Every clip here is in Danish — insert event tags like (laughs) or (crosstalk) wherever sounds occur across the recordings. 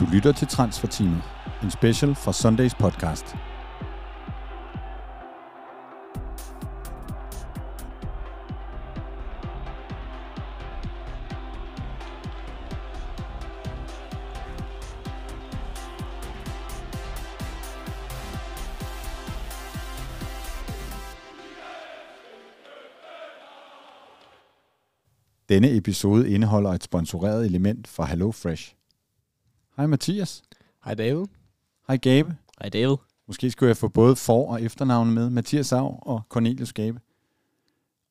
Du lytter til Transferteamet, en special fra Sundays podcast. Denne episode indeholder et sponsoreret element fra HelloFresh. Hej Mathias. Hej David. Hej Gabe. Hej David. Måske skulle jeg få både for- og efternavne med. Mathias Sav og Cornelius Gabe.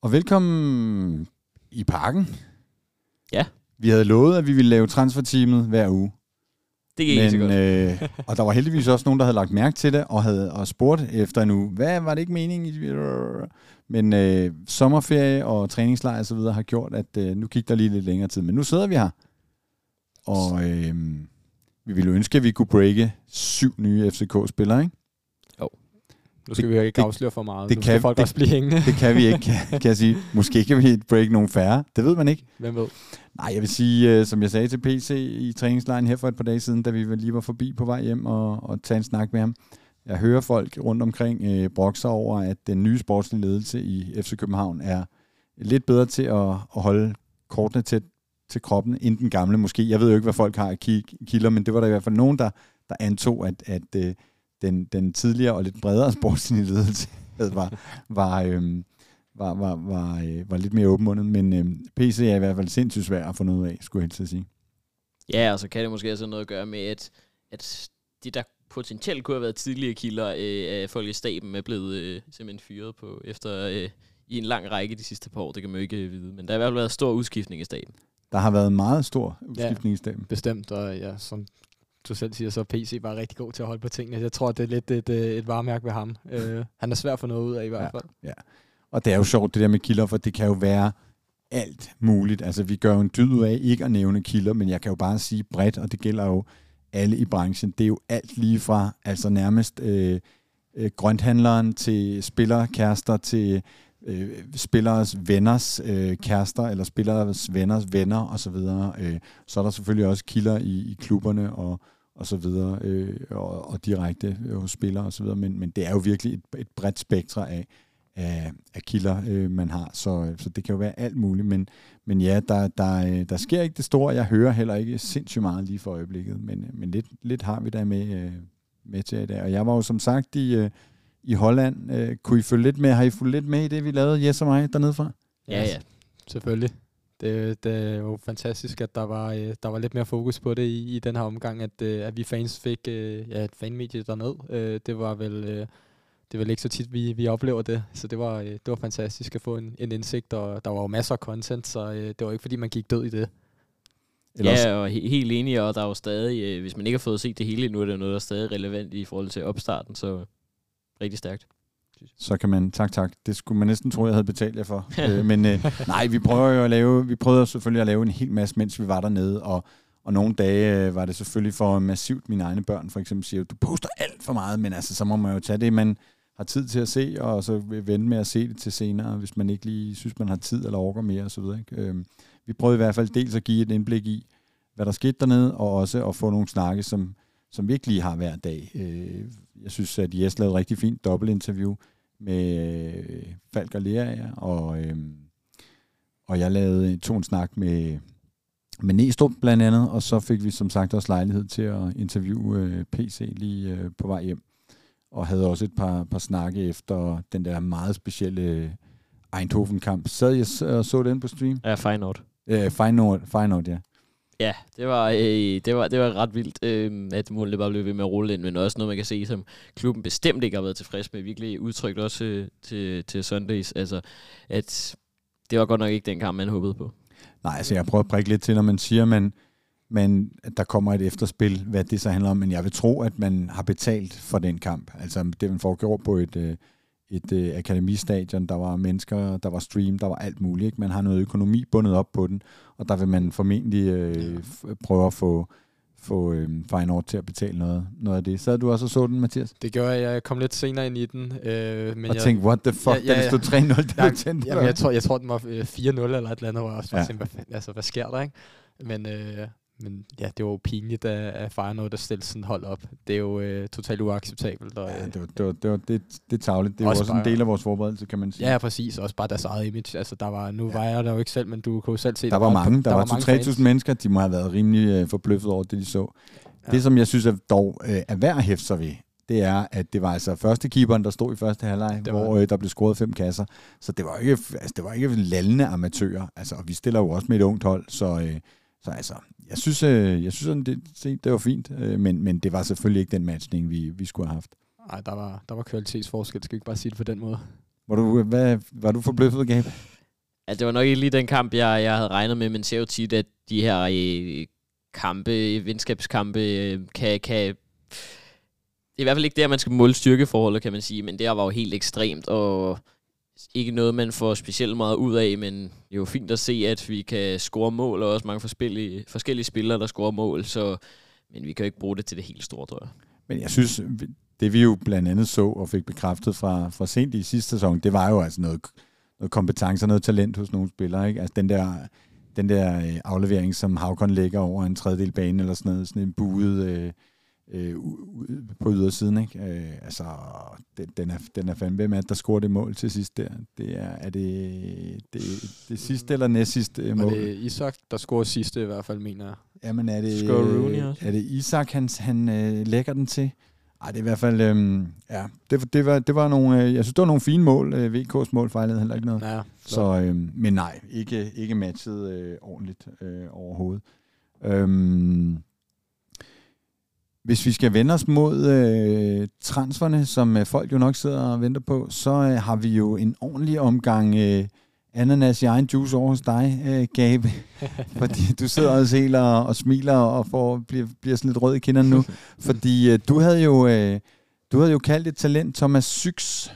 Og velkommen i parken. Ja. Vi havde lovet, at vi ville lave transferteamet hver uge. Det gik ikke så godt. øh, og der var heldigvis også nogen, der havde lagt mærke til det, og havde og spurgt efter uge, hvad var det ikke meningen? i- Men øh, sommerferie og træningslejr og så videre har gjort, at øh, nu gik der lige lidt længere tid. Men nu sidder vi her. Og øh, vi ville ønske, at vi kunne breake syv nye FCK-spillere, ikke? Nu skal Det- vi jo ikke afsløre for meget. det nu kan- folk det- også blive hængende. Det kan vi ikke, kan, (laughs) kan jeg sige. Måske kan vi break nogle færre. Det ved man ikke. Hvem ved? Nej, jeg vil sige, øh, som jeg sagde til PC i træningslejren her for et par dage siden, da vi lige var forbi på vej hjem og, og tage en snak med ham. Jeg hører folk rundt omkring øh, brokser over, at den nye sportslige ledelse i FC København er lidt bedre til at, at holde kortene tæt til kroppen, end den gamle måske. Jeg ved jo ikke, hvad folk har af kilder, men det var der i hvert fald nogen, der, der antog, at, at øh, den, den tidligere og lidt bredere sportslige ledelse (laughs) var, var, øh, var, var, var, øh, var lidt mere åbenmundet, men øh, PC er i hvert fald sindssygt svært at få noget af, skulle jeg helst sige. Ja, og så kan det måske også have noget at gøre med, at, at de der potentielt kunne have været tidligere kilder øh, af folk i staben er blevet øh, simpelthen fyret på efter øh, i en lang række de sidste par år. Det kan man jo ikke øh, vide. Men der har i hvert fald været stor udskiftning i staben. Der har været en meget stor udskiftning ja. i staben. Bestemt, og ja, som du selv siger, så er PC bare rigtig god til at holde på tingene. Jeg tror, det er lidt et, øh, et varemærke ved ham. Uh, han er svær at få noget ud af i hvert fald. Og det er jo sjovt, det der med kilder, for det kan jo være alt muligt. Altså, vi gør jo en dyd ud af ikke at nævne kilder, men jeg kan jo bare sige bredt, og det gælder jo alle i branchen. Det er jo alt lige fra, altså nærmest øh, øh, grønthandleren til spillerkærester til øh, spilleres venners øh, kærester, eller spilleres venners venner osv. Øh, så er der selvfølgelig også kilder i, i klubberne og, og så videre, øh, og, og direkte øh, hos spillere og så videre, men, men det er jo virkelig et, et bredt spektre af, af, af kilder, øh, man har, så, så det kan jo være alt muligt, men, men ja, der, der, øh, der sker ikke det store, jeg hører heller ikke sindssygt meget lige for øjeblikket, men, men lidt, lidt har vi der med, øh, med til i dag, og jeg var jo som sagt i, øh, i Holland, øh, kunne I følge lidt med, har I fulgt lidt med i det, vi lavede, Jes og mig, dernede fra? Ja, ja. Selvfølgelig. Det, det er jo fantastisk, at der var, øh, der var lidt mere fokus på det i, i den her omgang, at, øh, at vi fans fik øh, ja, et fanmedie derned. Øh, det var vel... Øh, det er vel ikke så tit, vi, vi oplever det. Så det var, øh, det var fantastisk at få en, en indsigt, og der var jo masser af content, så øh, det var ikke fordi, man gik død i det. Eller også- ja, og he- helt enig, og der er jo stadig, øh, hvis man ikke har fået set det hele endnu, er det noget, der er stadig relevant i forhold til opstarten, så rigtig stærkt. så kan man, tak tak, det skulle man næsten tro, jeg havde betalt jer for. (laughs) øh, men øh, nej, vi prøver jo at lave, vi prøvede selvfølgelig at lave en hel masse, mens vi var dernede, og, og nogle dage øh, var det selvfølgelig for massivt mine egne børn, for eksempel siger, du poster alt for meget, men altså, så må man jo tage det, man har tid til at se, og så vente med at se det til senere, hvis man ikke lige synes, man har tid eller orker mere osv. Øh, vi prøvede i hvert fald dels at give et indblik i, hvad der skete dernede, og også at få nogle snakke, som, som vi ikke lige har hver dag. Øh, jeg synes, at Jes lavede et rigtig fint dobbeltinterview med øh, Falk og Lerager, og, øh, og jeg lavede tog en snak med, med Næstrup blandt andet, og så fik vi som sagt også lejlighed til at interviewe øh, PC lige øh, på vej hjem, og havde også et par, par snakke efter den der meget specielle Eindhoven-kamp. Sad jeg og så den på stream? Ja, Feyenoord. Øh, Feyenoord, Feyenoord, ja. Ja, det var, øh, det var, det var ret vildt, øh, at målene bare blev ved med at rulle ind, men også noget, man kan se, som klubben bestemt ikke har været tilfreds med. Virkelig udtrykt også øh, til, til Sundays, altså, at det var godt nok ikke den kamp, man håbede på. Nej, altså jeg prøver at prikke lidt til, når man siger, man, man, at der kommer et efterspil, hvad det så handler om, men jeg vil tro, at man har betalt for den kamp. Altså det, man foregår på et, øh, et øh, akademistadion, der var mennesker, der var stream, der var alt muligt. Ikke? Man har noget økonomi bundet op på den, og der vil man formentlig øh, f- prøve at få, få øh, Feyenoord til at betale noget, noget af det. Så du også og så den, Mathias? Det gjorde jeg. Jeg kom lidt senere ind i den. Øh, men og jeg, tænkte, what the fuck, Ja, ja, da det stod 3-0, da Nej, du tændte Jamen, jeg, tror, jeg tror, den var øh, 4-0 eller et eller andet, hvor jeg også Ja. tænkte, hvad, altså, hvad sker der, ikke? Men, øh, men ja, det var jo pinligt at, at fejre noget, der stillede sådan hold op. Det er jo øh, totalt uacceptabelt. Og, Ja, øh, det, var, det, var, det, var, det, det er tavligt. Det er Også også en bare- del af vores forberedelse, kan man sige. ja, præcis. Også bare deres eget image. Altså, der var, nu ja. var jeg der jo ikke selv, men du kunne jo selv se, der var mange. Der, var mange 2-3.000 fans. mennesker. De må have været rimelig øh, forbløffet over det, de så. Ja. Det, som jeg synes er dog øh, er værd at hæfte sig ved, det er, at det var altså første keeperen, der stod i første halvleg, var hvor øh, der blev scoret fem kasser. Så det var ikke, altså, det var ikke lallende amatører. Altså, og vi stiller jo også med et ungt hold, så, øh, så altså, jeg synes, øh, jeg synes sådan, det, se, det var fint, øh, men, men det var selvfølgelig ikke den matchning, vi, vi skulle have haft. Nej, der var, der var kvalitetsforskel. Skal vi ikke bare sige det på den måde? Var du, hvad, var du forbløffet, Gabe? Ja, det var nok ikke lige den kamp, jeg, jeg havde regnet med, men ser jo tit, at de her øh, kampe, venskabskampe, øh, kan, kan... Det er i hvert fald ikke der, man skal måle styrkeforholdet, kan man sige, men det her var jo helt ekstremt, og ikke noget, man får specielt meget ud af, men det er jo fint at se, at vi kan score mål, og også mange forskellige, forskellige spillere, der scorer mål, så, men vi kan jo ikke bruge det til det helt store, tror jeg. Men jeg synes, det vi jo blandt andet så og fik bekræftet fra, fra sent i sidste sæson, det var jo altså noget, noget kompetence og noget talent hos nogle spillere. Ikke? Altså den der, den der øh, aflevering, som Havkon lægger over en tredjedel bane, eller sådan noget, sådan en buet øh, øh, på ydersiden. Ikke? Øh, altså, den, den, er, den er fandme, hvem er det, der scorer det mål til sidst der? Det er, er det, det, det sidste eller næst sidste øh, Var mål? det Isak, der scorede sidste i hvert fald, mener jeg. Jamen er det, Scorer Rooney også? er det Isak, han, han øh, lægger den til? Ej, det er i hvert fald, øhm, ja, det, det, var, det var nogle, øh, jeg synes, det var nogle fine mål. Øh, VK's mål fejlede heller ikke noget. Ja, Så, øhm, men nej, ikke, ikke matchet øh, ordentligt øh, overhovedet. Øhm, hvis vi skal vende os mod øh, transferne, som øh, folk jo nok sidder og venter på, så øh, har vi jo en ordentlig omgang øh, ananas i egen juice over hos dig, øh, Gabe. (laughs) Fordi du sidder også helt og, og smiler og får, bliver, bliver sådan lidt rød i kinderne nu. (laughs) Fordi øh, du havde jo øh, du havde jo kaldt et talent Thomas Syx,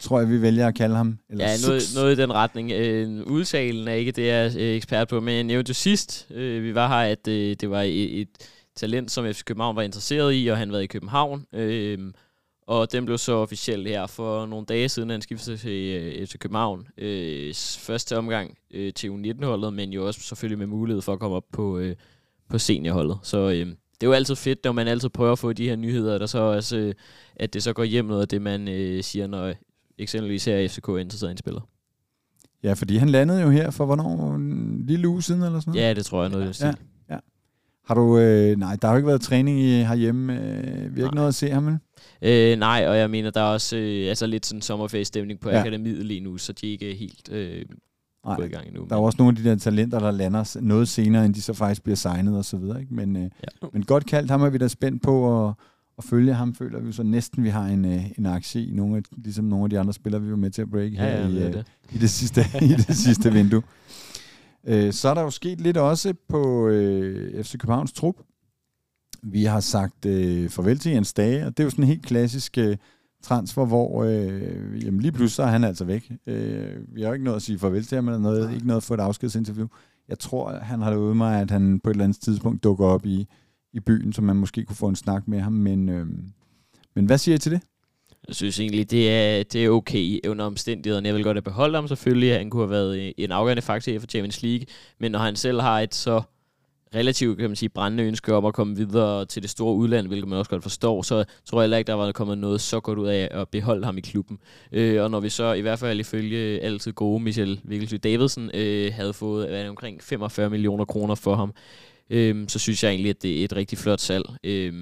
tror jeg, vi vælger at kalde ham. Eller Ja, noget, noget i den retning. Øh, udtalen er ikke det, jeg er øh, ekspert på, men jeg nævnte jo sidst, øh, vi var her, at øh, det var et, et talent, som FC København var interesseret i, og han var i København. Øh, og den blev så officielt her for nogle dage siden, han skiftede til øh, FC København. Øh, første omgang øh, til U19-holdet, men jo også selvfølgelig med mulighed for at komme op på, øh, på seniorholdet. Så øh, det er jo altid fedt, når man altid prøver at få de her nyheder, der så også, øh, at det så går hjem noget af det, man øh, siger, når eksempelvis her FCK er interesseret i en spiller. Ja, fordi han landede jo her for hvornår? En lille uge siden eller sådan noget? Ja, det tror jeg noget, Ja. ja. Har du, øh, nej, der har jo ikke været træning i, herhjemme. Øh, vi har ikke noget at se ham, vel? Øh, nej, og jeg mener, der er også øh, altså lidt sådan sommerferie-stemning på Ja. akademiet lige nu, så de er ikke helt øh, Nej. gået i gang endnu. Der er jo også nogle af de der talenter, der lander noget senere, end de så faktisk bliver signet og så videre. Ikke? Men, øh, Ja. men godt kaldt, ham er vi da spændt på at, at følge ham. Føler vi så næsten, vi har en, øh, en aktie i, nogle af, ligesom nogle af de andre spillere, vi var med til at break ja, her ja, i, det er øh, det. i det sidste, (laughs) i det sidste vindue. Øh, så er der jo sket lidt også på øh, FC Københavns trup. Vi har sagt øh, farvel til Jens Dage, og det er jo sådan en helt klassisk øh, transfer, hvor øh, jamen lige pludselig så er han altså væk. Øh, vi har jo ikke noget at sige farvel til ham, eller noget, ikke noget at få et afskedsinterview. Jeg tror, han har lovet mig, at han på et eller andet tidspunkt dukker op i, i byen, så man måske kunne få en snak med ham. Men, øh, men hvad siger I til det? Jeg synes egentlig, det er, det er okay under omstændighederne. Jeg vil godt have beholdt ham selvfølgelig. Han kunne have været øh, en afgørende faktor for Champions League. Men når han selv har et så relativt kan man sige, brændende ønske om at komme videre til det store udland, hvilket man også godt forstår, så tror jeg heller ikke, der var kommet noget så godt ud af at beholde ham i klubben. Øh, og når vi så i hvert fald ifølge altid gode Michel Vigelsø Davidsen øh, havde fået hvad det, omkring 45 millioner kroner for ham, øh, så synes jeg egentlig, at det er et rigtig flot salg. Øh,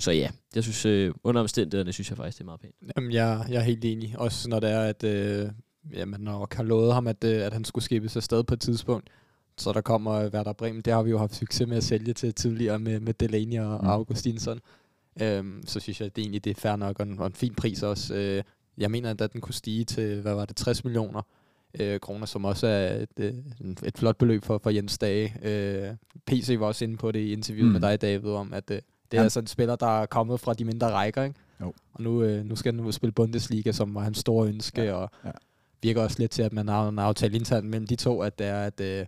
så ja, jeg synes, øh, under omstændighederne, synes jeg faktisk, det er meget pænt. Jamen, jeg, jeg er helt enig. Også når det er, at øh, jamen, når har lovet ham, at, øh, at han skulle skibes afsted på et tidspunkt. Så der kommer Werder Bremen. Det har vi jo haft succes med at sælge til tidligere med, med Delaney og, Mm. Augustinsson. Øhm, så synes jeg, at det egentlig det er fair nok, og en, og en fin pris også. Øh, jeg mener, at den kunne stige til, hvad var det, 60 millioner øh, kroner, som også er et, øh, et flot beløb for, for Jens Dage. Øh, PC var også inde på det i interviewet mm. med dig, David, om at øh, det er Han- altså en spiller, der er kommet fra de mindre rækker, ikke? Jo. Og nu, øh, nu skal han ud og spille Bundesliga, som var hans store ønske, Ja, ja. og ja. virker også lidt til, at man har en aftale internt mellem de to, at det er, at øh,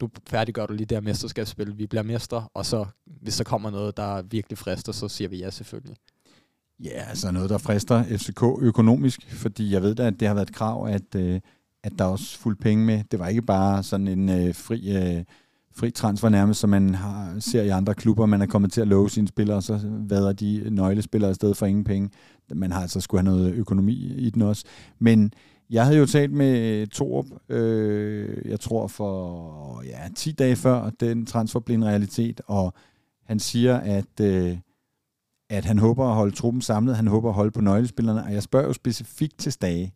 du færdiggør du lige der mesterskabsspil, vi bliver mester, og så hvis der kommer noget, der virkelig frister, så siger vi ja selvfølgelig. Ja, altså noget, der frister FCK økonomisk, fordi jeg ved da, at det har været et krav, at, øh, at der er også fuld penge med. Det var ikke bare sådan en øh, fri, øh, fri transfer nærmest, som man har, ser i andre klubber. Man er kommet til at love sine spillere, og så vader de nøglespillere afsted for ingen penge. Man har altså skulle have noget økonomi i den også. Men jeg havde jo talt med Torup, øh, jeg tror for ja, 10 dage før den transfer blev en realitet, og han siger, at, øh, at han håber at holde truppen samlet, han håber at holde på nøglespillerne, og jeg spørger jo specifikt til Stage,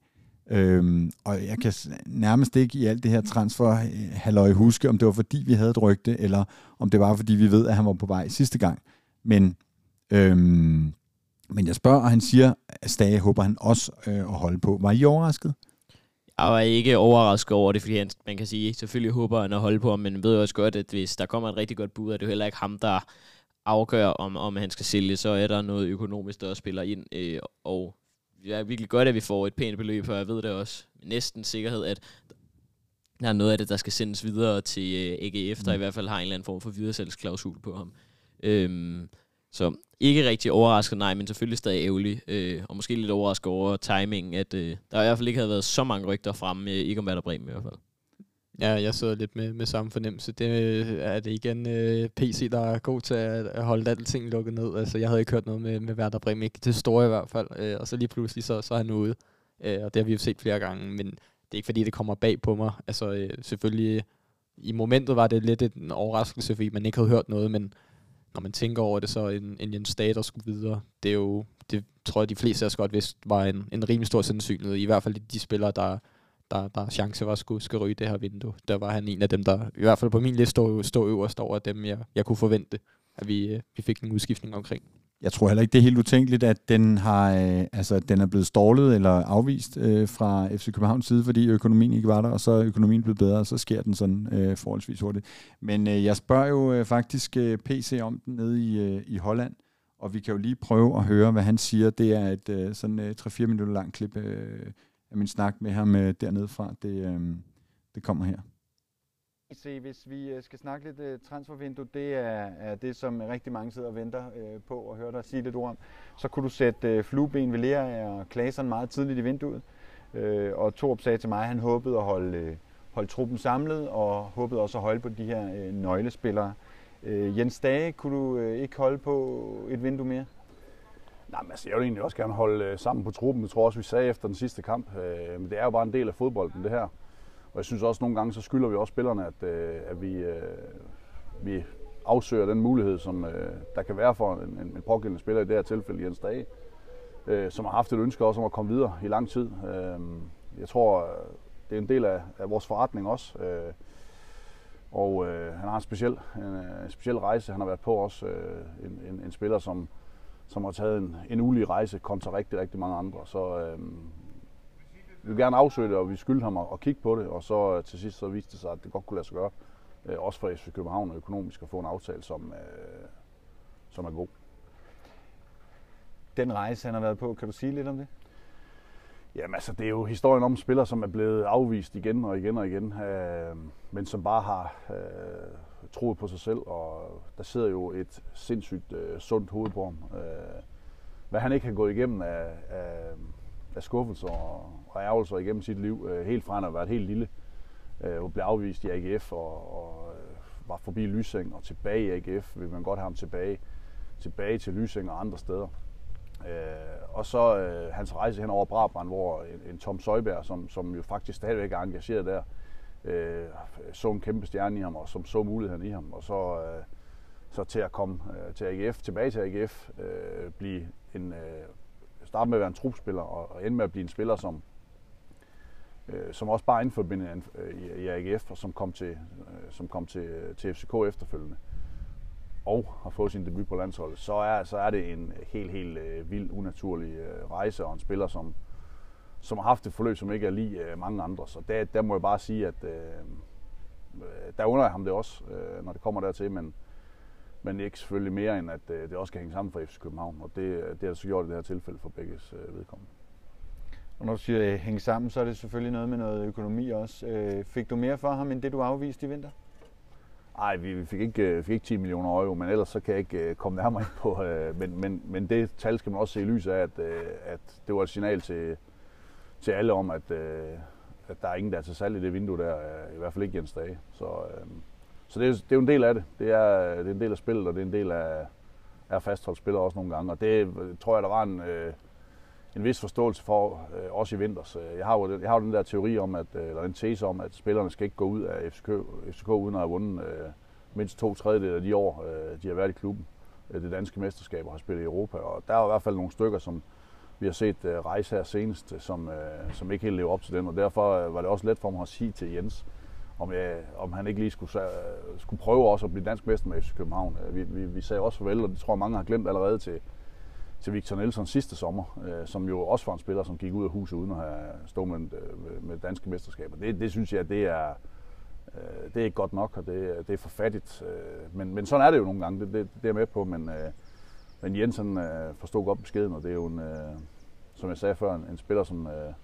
Øhm, og jeg kan nærmest ikke i alt det her transfer øh, halløj huske, om det var fordi vi havde et rygte, eller om det var fordi vi ved, at han var på vej sidste gang. Men, øhm, men jeg spørger, og han siger, at Stage håber han også øh, at holde på. Var I overrasket? Jeg var ikke overrasket over det, fordi han, man kan sige, selvfølgelig håber han at holde på men ved også godt, at hvis der kommer et rigtig godt bud, er det jo heller ikke ham, der afgør, om, om han skal sælge, så er der noget økonomisk, der også spiller ind, øh, og det er virkelig godt, at vi får et pænt beløb, og jeg ved det også med næsten sikkerhed, at der er noget af det, der skal sendes videre til øh, AGF, der mm. i hvert fald har en eller anden form for videresalgsklausul på ham. Øhm, så ikke rigtig overrasket, nej, men selvfølgelig stadig ærgerlig, øh, og måske lidt overrasket over timingen, at øh, der i hvert fald ikke havde været så mange rygter fremme, øh, ikke om Werder Bremen i hvert fald. Ja, jeg sidder lidt med, med samme fornemmelse. Det øh, er det igen øh, PC, der er god til at holde alting lukket ned. Altså, jeg havde ikke hørt noget med, med Werder Bremen, ikke det store i hvert fald. Øh, og så lige pludselig, så, så er han ude. Øh, og det har vi jo set flere gange, men det er ikke fordi, det kommer bag på mig. Altså, øh, selvfølgelig, i momentet var det lidt en overraskelse, fordi man ikke havde hørt noget, men når man tænker over det, så en, en Jens Stad, der skulle videre, det er jo, det tror jeg, de fleste af os godt vidste, var en, en rimelig stor sandsynlighed. I hvert fald de spillere, der der, der chance var at skulle, skulle ryge det her vindue. Der var han en af dem, der i hvert fald på min liste stod, stod øverst over dem, jeg, jeg kunne forvente, at vi, øh, vi fik en udskiftning omkring. Jeg tror heller ikke, det er helt utænkeligt, at den, har, øh, altså, den er blevet stålet eller afvist øh, fra FC Københavns side, fordi økonomien ikke var der, og så er økonomien blevet bedre, og så sker den sådan øh, forholdsvis hurtigt. Men øh, jeg spørger jo øh, faktisk øh, PC om den nede i, øh, i Holland, og vi kan jo lige prøve at høre, hvad han siger. Det er et øh, sådan øh, 3-4 minutter langt klip, øh, af min snak med ham øh, dernede fra. Det, øh, det kommer her. Se, hvis vi øh, skal snakke lidt uh, transfervindue, det er, er det, som rigtig mange sidder og venter uh, på og høre dig sige lidt ord om. Så kunne du sætte uh, flueben ved Lea og Klaseren meget tidligt i vinduet. Uh, og Torp sagde til mig, at han håbede at holde, uh, holde truppen samlet og håbede også at holde på de her uh, nøglespillere. Uh, Jens Dage, kunne du uh, ikke holde på et vindue mere? Nej, men altså, jeg vil egentlig også gerne holde øh, sammen på truppen. Jeg tror også, vi sagde efter den sidste kamp. Øh, men det er jo bare en del af fodbolden, det her. Og jeg synes også, nogle gange, så skylder vi også spillerne, at, øh, at vi, øh, vi afsøger den mulighed, som øh, der kan være for en, en, en pågældende spiller, i det her tilfælde Jens Dage, øh, som har haft et ønske også om at komme videre i lang tid. Øh, jeg tror, øh, det er en del af, af vores forretning også. Øh, og øh, han har en speciel, en, øh, en speciel rejse, han har været på også. Øh, en, en, en spiller, som, som har taget en, en ulig rejse kontra rigtig, rigtig mange andre. Så øh, vi vil gerne afsøge det, og vi skylder ham at, at kigge på det, og så øh, til sidst så viste det sig, at det godt kunne lade sig gøre, øh, også for FC København og økonomisk, at få en aftale, som, øh, som er god. Den rejse, han har været på, kan du sige lidt om det? Jamen altså, det er jo historien om spillere, som er blevet afvist igen og igen og igen, øh, men som bare har øh, troet på sig selv, og der sidder jo et sindssygt øh, sundt hoved på ham. Øh, hvad han ikke har gået igennem af, af, af skuffelser og, og ærgelser igennem sit liv, øh, helt fra han har været helt lille, øh, og blev afvist i AGF og, og øh, var forbi Lysing og tilbage i AGF, vil man godt have ham tilbage, tilbage til Lysing og andre steder. Øh, og så øh, hans rejse hen over Brabrand, hvor en, en Tom Søjberg, som, som jo faktisk stadigvæk er engageret der, øh, så en kæmpe stjerne i ham, og som så muligheden i ham. Og så, øh, så til at komme øh, til AGF, tilbage til AGF, øh, blive en, øh, starte med at være en trupspiller, og, og ende med at blive en spiller, som, øh, som også bare indforbindet øh, i, i AGF, og som kom til, øh, som kom til, øh, til FCK efterfølgende og har fået sin debut på landsholdet, så er, så er det en helt, helt øh, vild, unaturlig øh, rejse, og en spiller, som, som har haft et forløb, som ikke er lige øh, mange andre. Så der, der må jeg bare sige, at øh, der under jeg ham det også, øh, når det kommer dertil, men, men ikke selvfølgelig mere, end at øh, det også skal hænge sammen for FC København. Og det, det har så gjort i det her tilfælde for begges øh, vedkommende. Og når du siger hænge sammen, så er det selvfølgelig noget med noget økonomi også. Øh, fik du mere for ham, end det du afviste i vinter? Nej, vi fik ikke, øh, fik ikke 10 millioner euro, men ellers så kan jeg ikke øh, komme nærmere ind på. Øh, men, men, men det tal skal man også se i lys af, at, at det var et signal til, til alle om, at, øh, at der er ingen, der er til salg i det vindue der. Øh, I hvert fald ikke Jens Dage. Så, øh, så det er, det er jo en del af det. Det er, det er en del af spillet, og det er en del af, af fastholdt spillere også nogle gange. Og det tror jeg, der var en, øh, en vis forståelse for, øh, også i vinters. Jeg har, jo, jeg har jo den der teori om, at, eller en tese om, at spillerne skal ikke gå ud af FCK, FCK uden at have vundet øh, mindst to tredjedel af de år, øh, de har været i klubben. Det danske mesterskab og har spillet i Europa, og der er i hvert fald nogle stykker, som vi har set øh, rejse her senest, øh, som, øh, som ikke helt lever op til den, og derfor øh, var det også let for mig at sige til Jens, om, jeg, om han ikke lige skulle, uh, skulle prøve også at blive dansk mester med FC København. Uh, vi, vi, vi sagde også farvel, og det tror jeg mange har glemt allerede til, til Victor Nelson sidste sommer, uh, som jo også var en spiller, som gik ud af huset uden at have stået med, uh, med danske mesterskaber. Det, det synes jeg, det er, det er ikke godt nok, og det, det er for fattigt. Men, men sådan er det jo nogle gange, det, det, det er jeg med på, men, Øh, men Jensen uh, forstod godt beskeden, og det er jo en, uh, som jeg sagde før, en, en spiller, som, uh,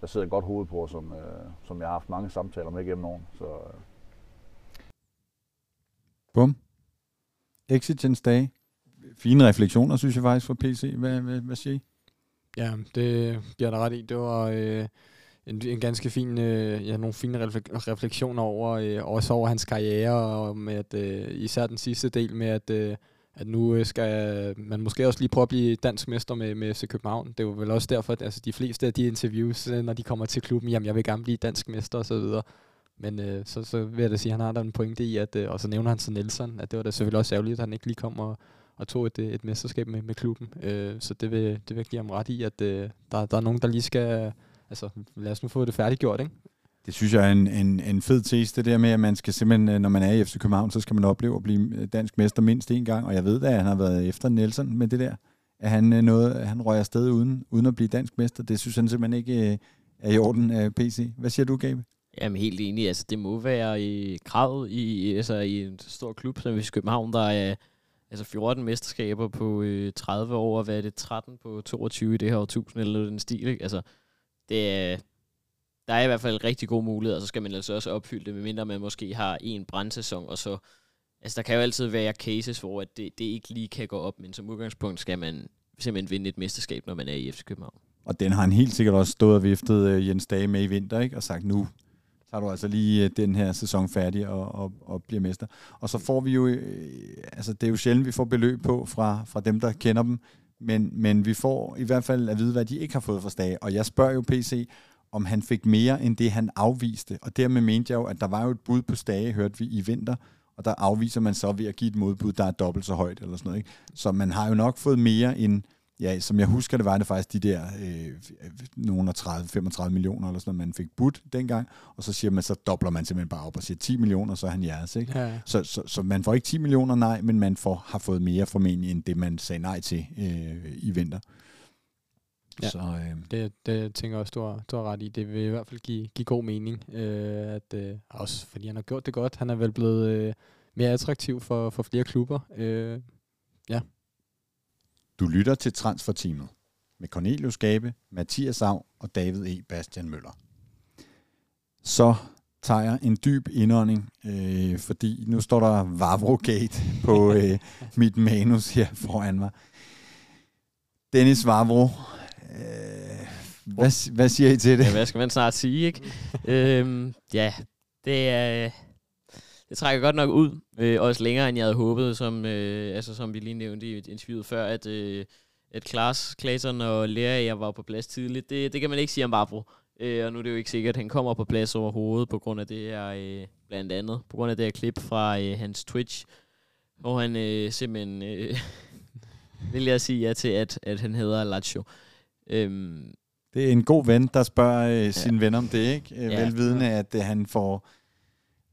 der sidder godt hoved på, som, øh, som jeg har haft mange samtaler med gennem årene. Så, øh. Bum. Exigence Day. Fine refleksioner, synes jeg faktisk, fra PC. Hvad, hvad, hvad siger I? Ja, det giver dig ret i. Det var øh, en, en ganske fin, øh, ja, nogle fine refleksioner over, øh, også over hans karriere, og med at, øh, især den sidste del med, at øh, at nu øh, skal man måske også lige prøve at blive dansk mester med, med FC København. Det var vel også derfor, at altså, de fleste af de interviews, øh, når de kommer til klubben, jamen jeg vil gerne blive dansk mester osv., men øh, så, så vil jeg da sige, at han har da en pointe i, at, øh, og så nævner han så Nelson, at det var da selvfølgelig også ærgerligt, at han ikke lige kom og, og tog et, øh, et mesterskab med, med klubben. Øh, så det vil, det vil jeg give ham ret i, at øh, der, der er nogen, der lige skal, altså lad os nu få det færdiggjort, ikke? Det synes jeg er en, en, en fed tese, det der med, at man skal simpelthen, øh, når man er i FC København, så skal man opleve at blive øh, dansk mester mindst en gang. Og jeg ved da, at han har været efter Nielsen med det der. At han, øh, noget, at han røger afsted uden, uden at blive dansk mester. Det synes han simpelthen ikke er i orden af PC. Hvad siger du, Gabe? Jamen helt enig. Altså, det må være i kravet i, altså, i en stor klub som FC København, der er altså 14 mesterskaber på øh, 30 år, og hvad er det, 13 på 22 i det her årtusind, eller den stil, ikke? Altså, det er, der er i hvert fald rigtig gode muligheder, og så skal man altså også opfylde det, medmindre man måske har en brandsæson, og så, altså der kan jo altid være cases, hvor at det, det ikke lige kan gå op, men som udgangspunkt skal man simpelthen vinde et mesterskab, når man er i FC København. Og den har han helt sikkert også stået og viftet øh, Jens Dage med i vinter, ikke? og sagt, nu tager du altså lige øh, den her sæson færdig og, og, og bliver mester. Og så får vi jo, øh, altså det er jo sjældent, vi får beløb på fra, fra dem, der kender dem, men, men vi får i hvert fald at vide, hvad de ikke har fået fra Stage. Og jeg spørger jo PC, om han fik mere end det, han afviste. Og dermed mente jeg jo, at der var jo et bud på Stage, hørte vi i vinter, og der afviser man så ved at give et modbud, der er dobbelt så højt, eller sådan noget. Ikke? Så man har jo nok fået mere end, ja, som jeg husker det, var det faktisk de der øh, nogle 30-35 millioner, eller sådan noget, man fik budt dengang, og så siger man, så dobler man simpelthen bare op og siger 10 millioner, så er han jeres, ikke? Ja. Så, så, så, man får ikke 10 millioner, nej, men man får, har fået mere formentlig, end det man sagde nej til øh, i vinter. Ja, så, øh, det, det tænker jeg også, du har, du har ret i. Det vil i hvert fald give, give god mening, øh, at, øh, også fordi han har gjort det godt. Han er vel blevet øh, mere attraktiv for, for flere klubber. Øh, ja. Du lytter til Transferteamet med Cornelius Gabe, Mathias Sav og David E. Bastian Møller. Så tager jeg en dyb indånding, øh, fordi nu står der Vavro Gate på (laughs) øh, mit manus her foran mig. Dennis Vavro, hvad, hvad siger I til det? Ja, hvad skal man snart sige, ikke? (laughs) øhm, ja, det er... Det trækker godt nok ud, øh, også længere end jeg havde håbet, som, øh, altså, som vi lige nævnte i interviewet før, at, øh, at Klaas, Klaasson og Lerager var på plads tidligt. Det, det kan man ikke sige om Barbro. Øh, og nu er det jo ikke sikkert, at han kommer på plads overhovedet, på grund af det her, øh, blandt andet, på grund af det her klip fra øh, hans Twitch, hvor han øh, simpelthen, øh, (laughs) vil jeg sige ja til, at, at han hedder Lazio. Øhm, det er en god ven, der spørger øh, sin ven om det, ikke? Øh, ja. Velvidende, at øh, han får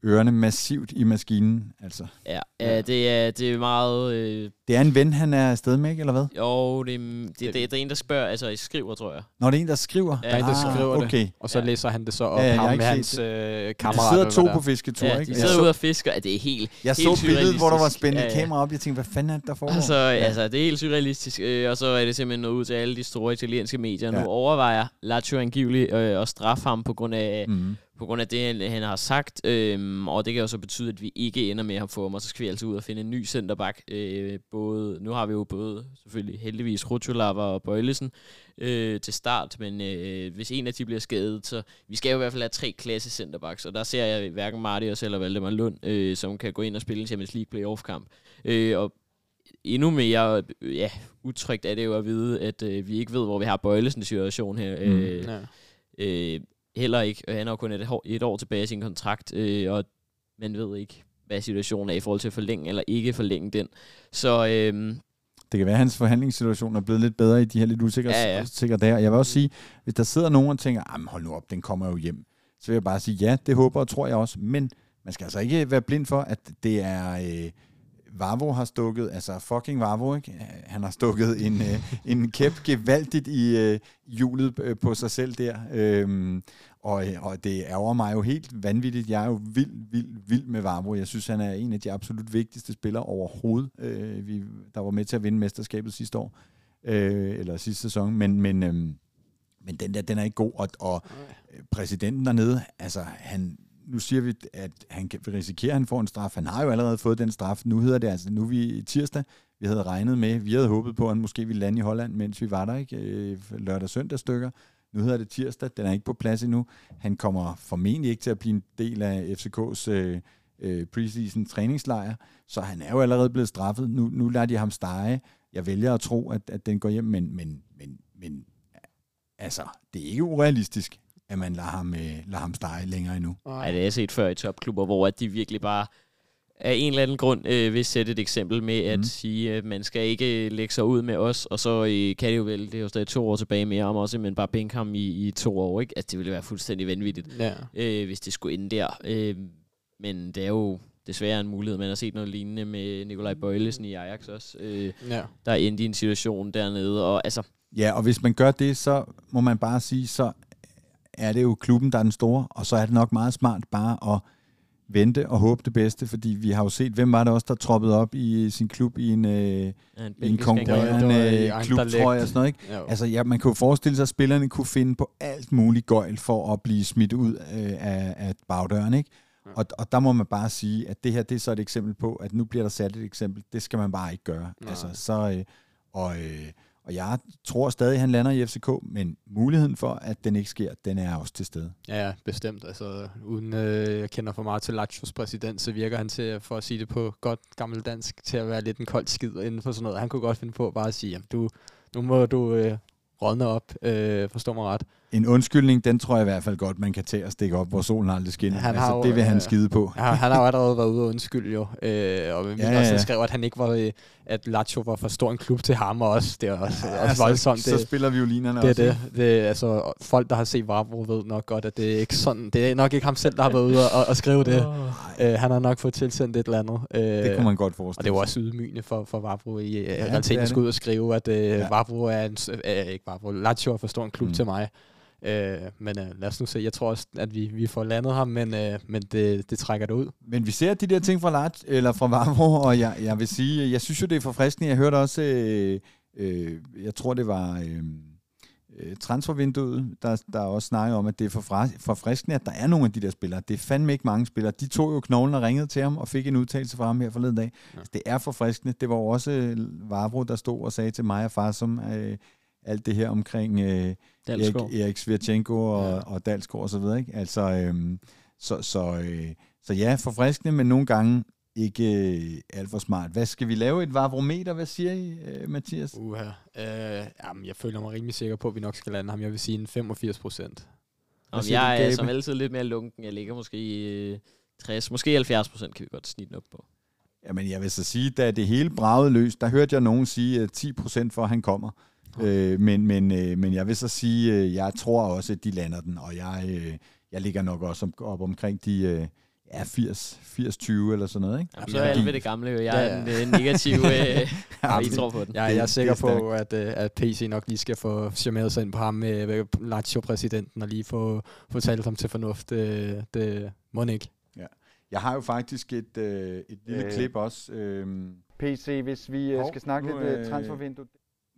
ørerne massivt i maskinen. Altså. Ja, ja det, er, det er meget... Øh... Det er en ven, han er afsted med, ikke, eller hvad? Jo, det, det, det, det, det er en, der spørger, altså I skriver, tror jeg. Nå, det er en, der skriver? Ja, der er en, der ah, skriver okay. det, og så ja. læser han det så op ja, ham med hans øh, kammerater. De sidder to på fisketur, ja, ikke? de sidder ude og fisker, ja, det er helt Jeg helt så billedet, hvor der var spændt ja, ja. kamera op, jeg tænkte, hvad fanden er det, der foregår? Altså, ja. altså, det er helt surrealistisk, øh, og så er det simpelthen noget ud til alle de store italienske medier. Ja. Nu overvejer Lazio angiveligt øh, at straffe ham på grund af... Mm på grund af det, han har sagt, øhm, og det kan jo så betyde, at vi ikke ender med at få ham, og så skal vi altså ud og finde en ny centerback. Øh, både, nu har vi jo både selvfølgelig heldigvis Rutscholava og Bøjlesen øh, til start, men øh, hvis en af de bliver skadet, så vi skal jo i hvert fald have tre klasse centerbacks, og der ser jeg hverken Marius eller Valdemar Lund, øh, som kan gå ind og spille en Champions League playoff-kamp. Øh, og endnu mere ja, utrygt er det jo at vide, at øh, vi ikke ved, hvor vi har Bøjlesen situation her. Mm, øh, ja. øh, heller ikke. Han har kun et, et år tilbage i sin kontrakt, øh, og man ved ikke, hvad situationen er i forhold til at forlænge eller ikke forlænge den. Så øh, det kan være, at hans forhandlingssituation er blevet lidt bedre i de her lidt usikre ja, ja. sikre dage. Jeg vil også sige, hvis der sidder nogen og tænker, hold nu op, den kommer jo hjem, så vil jeg bare sige, ja, det håber og tror jeg også, men man skal altså ikke være blind for, at det er... Øh, Vavo har stukket, altså fucking Vavo, ikke? han har stukket en, øh, en kæp gevaldigt i øh, hjulet øh, på sig selv der. Øhm, og, øh, og det ærger mig jo helt vanvittigt. Jeg er jo vild, vild, vild med Vavo. Jeg synes, han er en af de absolut vigtigste spillere overhovedet, øh, vi, der var med til at vinde mesterskabet sidste år, øh, eller sidste sæson. Men, men, øh, men den der, den er ikke god. Og, og præsidenten dernede, altså han, nu siger vi, at han kan risikere, at han får en straf. Han har jo allerede fået den straf. Nu hedder det altså, nu er vi tirsdag. Vi havde regnet med, vi havde håbet på, at han måske ville lande i Holland, mens vi var der, ikke? Øh, lørdag søndag stykker. Nu hedder det tirsdag, den er ikke på plads endnu. Han kommer formentlig ikke til at blive en del af FCK's øh, øh, preseason træningslejr, så han er jo allerede blevet straffet. Nu, nu lader de ham stege. Jeg vælger at tro, at, at den går hjem, men, men, men, men altså, det er ikke urealistisk, at man lader ham, øh, lader ham stege længere endnu. Nej, det har jeg set før i topklubber, hvor at de virkelig bare af en eller anden grund øh, vil sætte et eksempel med at mm. sige, at man skal ikke lægge sig ud med os, og så øh, kan det jo vel, det er jo stadig to år tilbage mere om også, men bare bænke ham i, i to år, ikke? Altså, det ville være fuldstændig vanvittigt, ja. øh, hvis det skulle ende der. Øh, men det er jo desværre en mulighed. Man har set noget lignende med Nikolaj Bøjlesen i Ajax også, øh, ja. der er endt i en situation dernede, og altså... Ja, og hvis man gør det, så må man bare sige, så er det jo klubben, der er den store, og så er det nok meget smart bare at vente og håbe det bedste, fordi vi har jo set, hvem var det også, der troppede op i sin klub i en, øh, ja, en, en konkurrerende klub, tror jeg, og sådan noget, ikke? Jo. Altså, ja, man kan jo forestille sig, at spillerne kunne finde på alt muligt gøjl for at blive smidt ud øh, af, af bagdøren, ikke? Ja. Og, og der må man bare sige, at det her, det er så et eksempel på, at nu bliver der sat et eksempel. Det skal man bare ikke gøre. Nej. Altså, så, øh, og, øh, og jeg tror stadig, at han lander i FCK, men muligheden for, at den ikke sker, den er også til stede. Ja, ja bestemt. Altså, uden øh, jeg kender for meget til Lachos præsident, så virker han til, for at sige det på godt gammelt dansk, til at være lidt en kold skid inden for sådan noget. Han kunne godt finde på bare at sige, jamen du, nu må du øh, rådne op, øh, forstå mig ret. En undskyldning, den tror jeg i hvert fald godt, man kan tage og stikke op, hvor solen aldrig skinner. Han altså, jo, det vil han øh, skide på. (laughs) Ja, han har jo allerede været ude og undskylde jo. Øh, og ja, også ja. skrev, at han ikke var, øh, at Lazio var for stor en klub til ham og også. Det er også, ja, også voldsomt. Så, det, så spiller violinerne det, også. Det, det, det, altså, folk, der har set Vavro, ved nok godt, at det er ikke sådan. Det er nok ikke ham selv, der har været ude og, og skrive det. Oh. Øh, han har nok fået tilsendt et eller andet. Øh, det kunne man godt forestille Og det var også ydmygende for, for Vavro i ja, realiteten at skulle ud og skrive, at øh, ja. Vavro er en, øh, ikke Vavro, Lazio er for stor en klub mm. til mig. Øh, men øh, lad os nu se. Jeg tror også, at vi, vi får landet ham, men, øh, men det, det trækker det ud. Men vi ser de der ting fra Lars, eller fra Vavro, og jeg, jeg vil sige, jeg synes jo, det er forfriskende. Jeg hørte også, øh, øh, jeg tror, det var... Øh, øh transfervinduet, der, der også snakkede om, at det er forfriskende, at der er nogle af de der spillere. Det er fandme ikke mange spillere. De tog jo knoglen og ringede til ham og fik en udtalelse fra ham her forleden dag. Ja. Altså, det er forfriskende. Det var også øh, Vavro, der stod og sagde til mig og far, som øh, alt det her omkring øh, Erik, Erik Svirchenko og, ja. og Dalsgaard og så videre. Ikke? Altså, øhm, så, så, øh, så ja, forfriskende, men nogle gange ikke øh, alt for smart. Hvad skal vi lave? Et varvrometer? Hvad siger I, øh, Mathias? Uha. Øh, jamen, jeg føler mig rimelig sikker på, at vi nok skal lande ham. Jeg vil sige en 85 procent. jeg er som altid lidt mere lunken. Jeg ligger måske i 60, måske 70 procent kan vi godt snitte op på. Jamen, jeg vil så sige, da det hele bragede løs, der hørte jeg nogen sige, at 10 procent for, at han kommer. Øh, men, men, øh, men jeg vil så sige, øh, jeg tror også, at de lander den, og jeg, øh, jeg ligger nok også op omkring de... Øh, ja, 80, 80-20 eller sådan noget, ikke? Jamen, så er alle ved det gamle jo. Jeg er ja, ja. en negativ, øh, (laughs) ja, I tror på den. Ja, jeg er sikker på, at, øh, at PC nok lige skal få charmeret sig ind på ham med Lazio-præsidenten og lige få, få talt ham til fornuft. Det, det må ikke. Ja. Jeg har jo faktisk et, øh, et lille øh, klip også. Øh, PC, hvis vi øh, skal snakke nu, lidt øh, transfervindue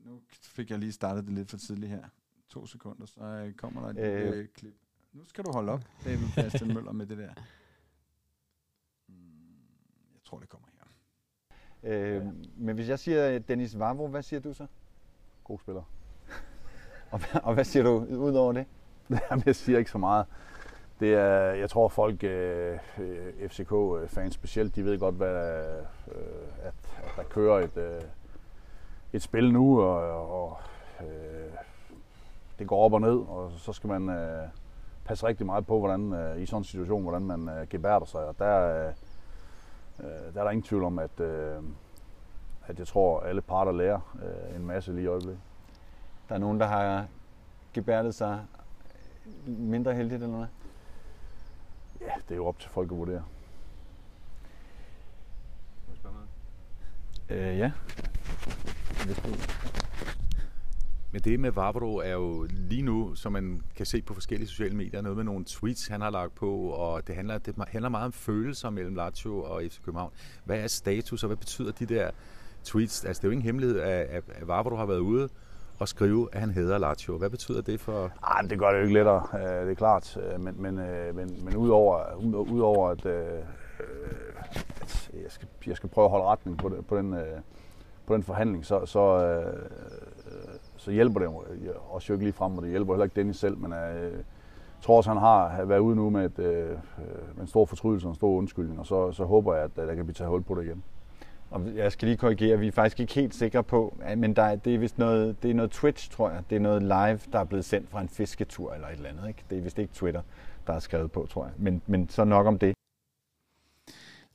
nu fik jeg lige startet det lidt for tidligt her. To sekunder, så øh, kommer der et øh, klip. Nu skal du holde op, David Bastian Møller, med det der. Mm, Jeg tror, det kommer her. Øh, men hvis jeg siger Dennis Vavro, hvad siger du så? God spiller. (laughs) Og, hvad- og hvad siger du ud over det? (laughs) Jamen, jeg siger ikke så meget. Det er, jeg tror folk, øh, øh, FCK-fans specielt, de ved godt, hvad, øh, at, at der kører et, øh, et spil nu, og, og øh, det går op og ned, og så skal man øh, passe rigtig meget på, hvordan øh, i sådan en situation, hvordan man øh, gebærder sig. Og der, øh, øh, der er der ingen tvivl om, at, øh, at jeg tror, alle parter lærer øh, en masse lige i øjeblikket. Der er nogen, der har gebærdet sig mindre heldigt eller noget? Ja, det er jo op til folk at vurdere. Øh, ja. Men det med Vavro er jo lige nu, som man kan se på forskellige sociale medier, noget med nogle tweets, han har lagt på, og det handler, det handler meget om følelser mellem Lazio og FC København. Hvad er status, og hvad betyder de der tweets? Altså, det er jo ingen hemmelighed, at, at Vavro har været ude og skrive, at han hader Lazio. Hvad betyder det for... Ej, men det gør det jo ikke lettere, øh, det er klart. Øh, Men, men, øh, men, men udover, ud- udover at, at jeg, skal, jeg skal prøve at holde retning på, det, på, den, øh, på den forhandling, så, så, øh, så hjælper det jo også jo ikke lige frem, og det hjælper heller ikke Dennis selv, men øh, jeg tror også, han har været ude nu med, et, øh, med en stor fortrydelse og en stor undskyldning, og så, så håber jeg, at der kan blive taget hul på det igen. Og jeg skal lige korrigere, vi er faktisk ikke helt sikre på, men der er, det er vist noget, det er noget Twitch, tror jeg. Det er noget live, der er blevet sendt fra en fisketur eller et eller andet. Ikke? Det er vist ikke Twitter, der er skrevet på, tror jeg. Men, men så nok om det.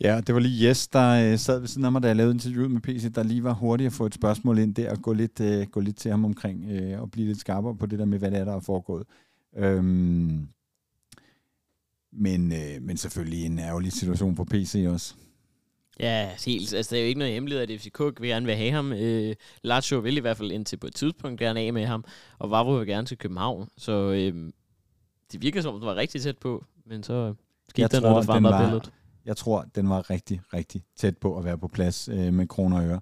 Ja, det var lige Jes, der øh, sad ved siden af mig, da jeg lavede interviewet med PC, der lige var hurtigt at få et spørgsmål ind der og gå lidt, øh, gå lidt til ham omkring øh, og blive lidt skarpere på det der med, hvad det er, der er foregået. Øhm, men, øh, men selvfølgelig en ærgerlig situation på PC også. Ja, helt. Altså, det er jo ikke noget hemmelighed, at FCK vil gerne vil have ham. Øh, Lazio vil i hvert fald indtil på et tidspunkt gerne af med ham, og Vavro vil gerne til København. Så øh, det virker som, om det var rigtig tæt på, men så skete Jeg der tror, noget, der var- billedet. Jeg tror, den var rigtig, rigtig tæt på at være på plads øh, med kroner og øre.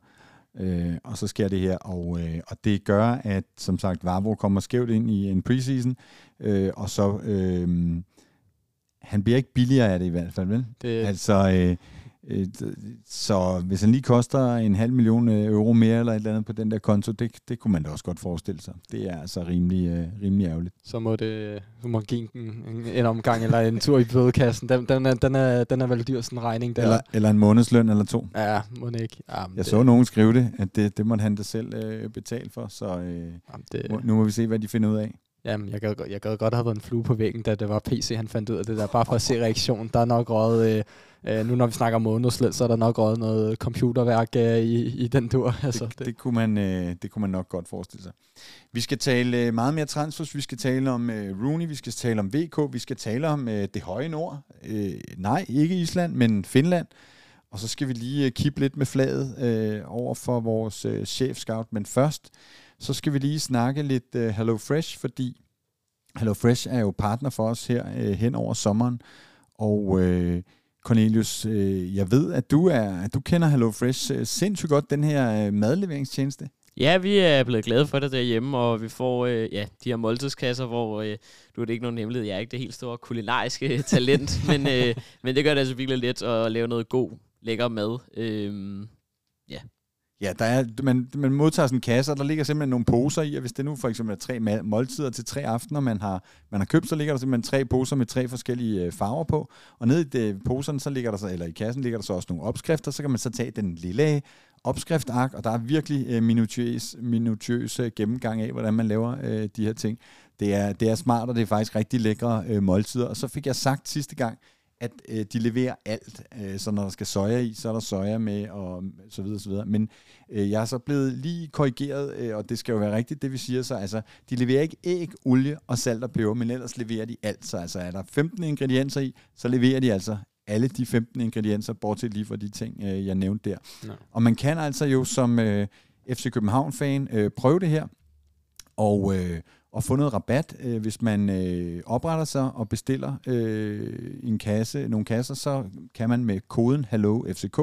Øh, og så sker det her, og, øh, og det gør, at som sagt, Vavro kommer skævt ind i en preseason, øh, og så, øh, han bliver ikke billigere af det i hvert fald, vel? Det, Altså, øh, så hvis han lige koster en halv million øh, euro mere eller et eller andet på den der konto, det, det kunne man da også godt forestille sig. Det er altså rimelig, øh, rimelig ærgerligt. så må det så må give en, en, omgang eller en tur i bødekassen. Den, den, er, den, er, den er vel dyr, sådan en regning der. Eller, eller en månedsløn eller to. Ja, må ikke. Jamen, Jeg det, så nogen skrive det, at det, det måtte han da selv øh, betale for, så øh, Jamen, det, må, nu må vi se, hvad de finder ud af. Jamen, jeg gad, jeg gad godt have været en flue på væggen, da det var PC, han fandt ud af det der. Bare for at se reaktionen. Der er nok røget, øh, øh, nu når vi snakker månedsløn, så er der nok også noget computerværk øh, i, i den tur. (laughs) Altså, Det, det, kunne man, øh, det kunne man nok godt forestille sig. Vi skal tale øh, meget mere transfers. Vi skal tale om øh, Rooney, vi skal tale om VK, vi skal tale om øh, det høje nord. Øh, nej, ikke Island, men Finland. Og så skal vi lige øh, kippe lidt med flaget øh, over for vores øh, chef-scout. Men først, så skal vi lige snakke lidt øh, Hello Fresh, fordi Hello Fresh er jo partner for os her øh, hen over sommeren. Og øh, Cornelius, øh, jeg ved, at du er at du kender Hello Fresh øh, sindssygt godt, den her øh, madleveringstjeneste. Ja, vi er blevet glade for det derhjemme, og vi får øh, ja, de her måltidskasser, hvor øh, nu er det ikke nogen hemmelighed, jeg er ikke det helt store kulinariske (laughs) talent, men, øh, men det gør det altså virkelig let at lave noget god, lækker mad. Øh, Ja, Ja, der er, man, man modtager sådan en kasse, og der ligger simpelthen nogle poser i, og hvis det nu for eksempel er tre måltider til tre aftener, man har, man har købt, så ligger der simpelthen tre poser med tre forskellige øh, farver på, og nede i de, poserne, så ligger der så, eller i kassen ligger der så også nogle opskrifter, så kan man så tage den lille øh, opskriftark, og der er virkelig øh, minutiøs, minutiøs øh, gennemgang af, hvordan man laver øh, de her ting. Det er, det er smart, og det er faktisk rigtig lækre øh, måltider. Og så fik jeg sagt sidste gang, at øh, de leverer alt. Øh, så når der skal soja i, så er der soja med, og så videre, så videre. Men øh, jeg er så blevet lige korrigeret, øh, og det skal jo være rigtigt, det vi siger så. Altså, de leverer ikke æg, olie og salt og peber, men ellers leverer de alt. Så altså, er der 15 ingredienser i, så leverer de altså alle de 15 ingredienser, bortset lige fra de ting, øh, jeg nævnte der. Ja. Og man kan altså jo som øh, FC København-fan øh, prøve det her, og, øh, og få noget rabat, øh, hvis man øh, opretter sig og bestiller øh, en kasse, nogle kasser, så kan man med koden HELLOFCK,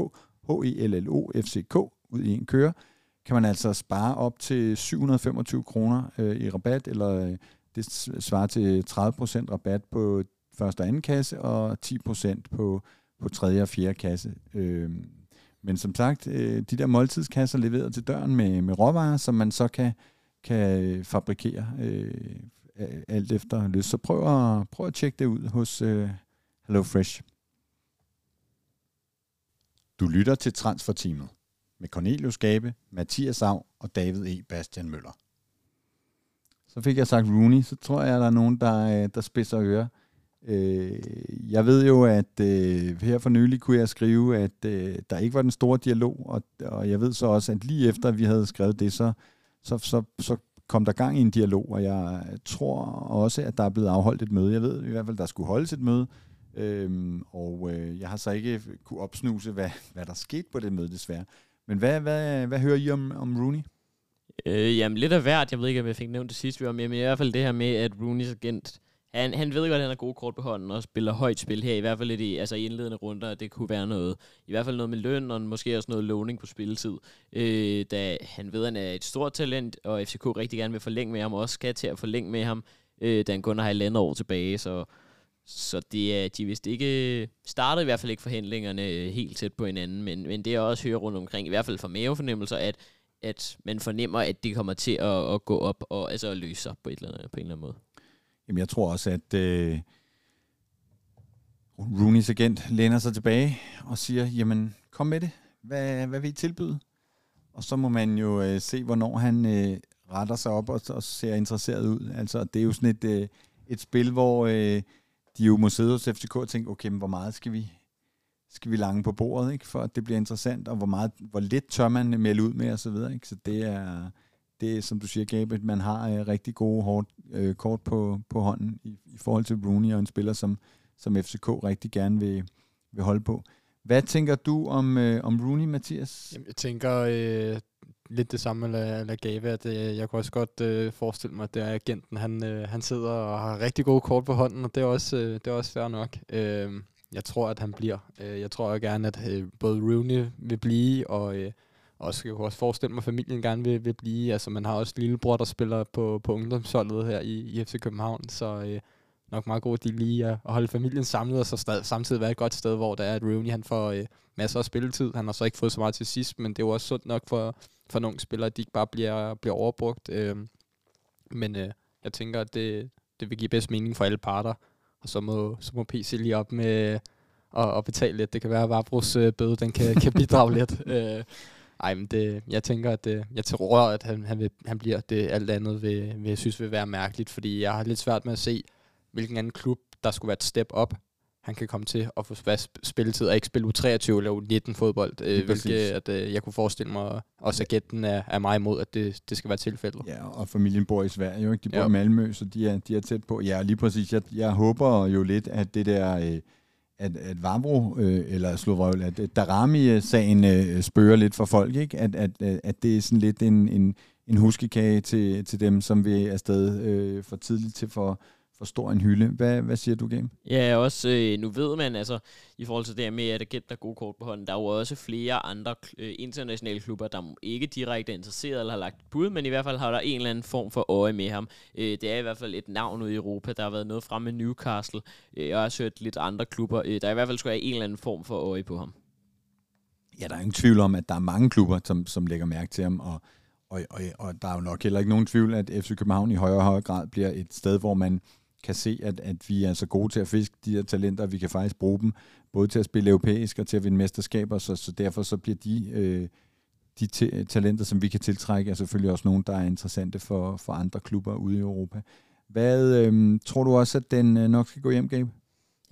H-E-L-L-O-F-C-K, ud i en køre, kan man altså spare op til 725 kroner øh, i rabat, eller øh, det svarer til 30% rabat på første og anden kasse, og 10% på, på tredje og fjerde kasse. Øh, men som sagt, øh, de der måltidskasser leveret til døren med, med råvarer, som man så kan, kan fabrikere øh, alt efter lyst. Så prøv at, prøv at tjekke det ud hos øh, HelloFresh. Du lytter til Transferteamet med Cornelius Gabe, Mathias Sav og David E. Bastian Møller. Så fik jeg sagt Rooney, så tror jeg, at der er nogen, der, øh, der spidser ører. Øh, jeg ved jo, at øh, her for nylig kunne jeg skrive, at der ikke var den store dialog, og, og jeg ved så også, at lige efter vi havde skrevet det, så, så, så, så kom der gang i en dialog, og jeg tror også, at der er blevet afholdt et møde. Jeg ved i hvert fald, der skulle holdes et møde, øhm, og øh, jeg har så ikke kunne opsnuse, hvad, hvad der skete på det møde desværre. Men hvad, hvad, hvad hører I om, om Rooney? Øh, jamen lidt af hvert. Jeg ved ikke, om jeg fik nævnt det sidste, vi var med, men i hvert fald det her med, at Rooneys agent, han, han ved godt, at han har gode kort på hånden og spiller højt spil her, i hvert fald lidt i, altså i indledende runder, det kunne være noget, i hvert fald noget med løn, og måske også noget låning på spilletid, øh, da han ved, at han er et stort talent, og FCK rigtig gerne vil forlænge med ham, og også skal til at forlænge med ham, øh, da han kun har halvandet år tilbage, så så det er, de vist ikke startede i hvert fald ikke forhandlingerne øh, helt tæt på hinanden, men, men det er også hører rundt omkring, i hvert fald for mavefornemmelser, at, at man fornemmer, at det kommer til at, at gå op og altså at løse sig på, et eller andet, på en eller anden måde. Jamen jeg tror også, at øh, Rooney's agent læner sig tilbage og siger, jamen kom med det, hvad, hvad vil I tilbyde? Og så må man jo øh, se, hvornår han øh, retter sig op og, og ser interesseret ud. Altså det er jo sådan et, øh, et spil, hvor... Øh, de jo må sidde hos FCK og tænke, okay, men hvor meget skal vi, skal vi lange på bordet, ikke, for at det bliver interessant, og hvor, meget, hvor lidt tør man melde ud med, og så videre. Ikke? Så det er, det er, som du siger, Gabe, man har øh, rigtig gode hårdt, øh, kort på, på hånden i, i forhold til Rooney og en spiller, som, som FCK rigtig gerne vil, vil holde på. Hvad tænker du om, øh, om Rooney, Mathias? Jamen, jeg tænker, øh, lidt det samme eller, eller Gave, at øh, jeg kunne også godt øh, forestille mig, at det er agenten, han, øh, han sidder og har rigtig gode kort på hånden, og det er også, øh, det er også fair nok. Øh, jeg tror, at han bliver. Øh, jeg tror gerne, at øh, både Rooney vil blive, og øh, også, jeg kunne også forestille mig, at familien gerne vil, vil blive. Altså, man har også lillebror, der spiller på, på ungdomsholdet her i, i FC København, så øh, nok meget god, de lige at holde familien samlet, og så stad, samtidig være et godt sted, hvor der er, at Rooney han får øh, masser af spilletid. Han har så ikke fået så meget til sidst, men det er jo også sundt nok for, for nogle spillere, at de ikke bare bliver, bliver overbrugt. Øh, men øh, jeg tænker, at det, det vil give bedst mening for alle parter. Og så må, så må PC lige op med at, betale lidt. Det kan være, at Vabros øh, bøde den kan, kan bidrage lidt. (laughs) Øh, ej, men det, jeg tænker, at det, jeg tror, at han, han, vil, han bliver det. Alt andet vil, vil, jeg synes vil være mærkeligt, fordi jeg har lidt svært med at se, hvilken anden klub, der skulle være et step op han kan komme til at få spilletid og ikke spille U23 eller U19 fodbold, øh, hvilket at, øh, jeg kunne forestille mig, også agenten er, er meget imod, at det, det skal være tilfældet. Ja, og familien bor i Sverige jo, ikke? De bor ja. i Malmø, så de er, de er tæt på. Ja, lige præcis. Jeg, jeg håber jo lidt, at det der... Øh, at, at Vavro, øh, eller Slovrøvl, at, at Darami-sagen øh, spørger lidt for folk, ikke? At, at, øh, at det er sådan lidt en, en, en huskekage til, til dem, som vil afsted øh, for tidligt til for, for stor en hylde. Hvad, hvad siger du, Game? Ja, også øh, nu ved man altså, i forhold til det her med, at agent der gode kort på hånden, der er jo også flere andre øh, internationale klubber, der ikke direkte er interesseret eller har lagt bud, men i hvert fald har der en eller anden form for øje med ham. Øh, det er i hvert fald et navn ude i Europa. Der har været noget frem med Newcastle. Øh, jeg har også hørt lidt andre klubber. Øh, der er i hvert fald skulle have en eller anden form for øje på ham. Ja, der er ingen tvivl om, at der er mange klubber, som, som lægger mærke til ham, og og, og, og der er jo nok heller ikke nogen tvivl, at FC København i højere og højere grad bliver et sted, hvor man kan se, at, at vi er så gode til at fiske de her talenter, vi kan faktisk bruge dem, både til at spille europæisk og til at vinde mesterskaber, så, så derfor så bliver de, øh, de t- talenter, som vi kan tiltrække, er selvfølgelig også nogen, der er interessante for, for andre klubber ude i Europa. Hvad øh, tror du også, at den øh, nok skal gå hjem, Gabe?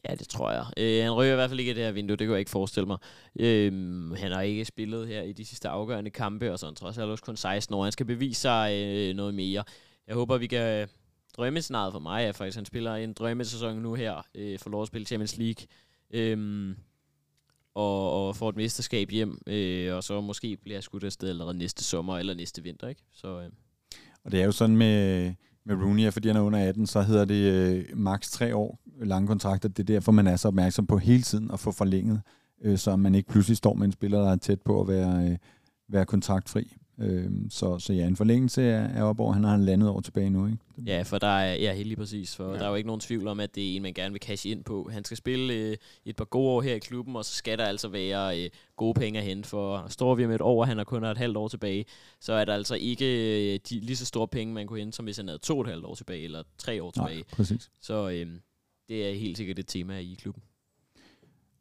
Ja, det tror jeg. Øh, han ryger i hvert fald ikke i det her vindue, det kan jeg ikke forestille mig. Øh, han har ikke spillet her i de sidste afgørende kampe, og sådan trods alt også kun 16 år. Han skal bevise sig øh, noget mere. Jeg håber, vi kan drømmescenariet for mig er faktisk, at han spiller en drømmesæson nu her, øh, for lov at spille Champions League, øh, og, og får et mesterskab hjem, øh, og så måske bliver jeg skudt afsted allerede næste sommer eller næste vinter. Ikke? Så, øh. Og det er jo sådan med, med Rooney, fordi han er under 18, så hedder det øh, maks tre år lange kontrakter. Det er derfor, man er så opmærksom på hele tiden at få forlænget, øh, så man ikke pludselig står med en spiller, der er tæt på at være, øh, være kontraktfri. Øh, så, så ja, en forlængelse er, er op over, han har landet år tilbage nu, ikke? Ja, for der er, ja, helt lige præcis, for ja. der er jo ikke nogen tvivl om, at det er en, man gerne vil cash ind på. Han skal spille øh, et par gode år her i klubben, og så skal der altså være øh, gode penge at hente, for står vi med et år, han har kun et halvt år tilbage, så er der altså ikke øh, de lige så store penge, man kunne hente, som hvis han havde to et halvt år tilbage, eller tre år tilbage. Nej, præcis. Så øh, det er helt sikkert et tema i klubben.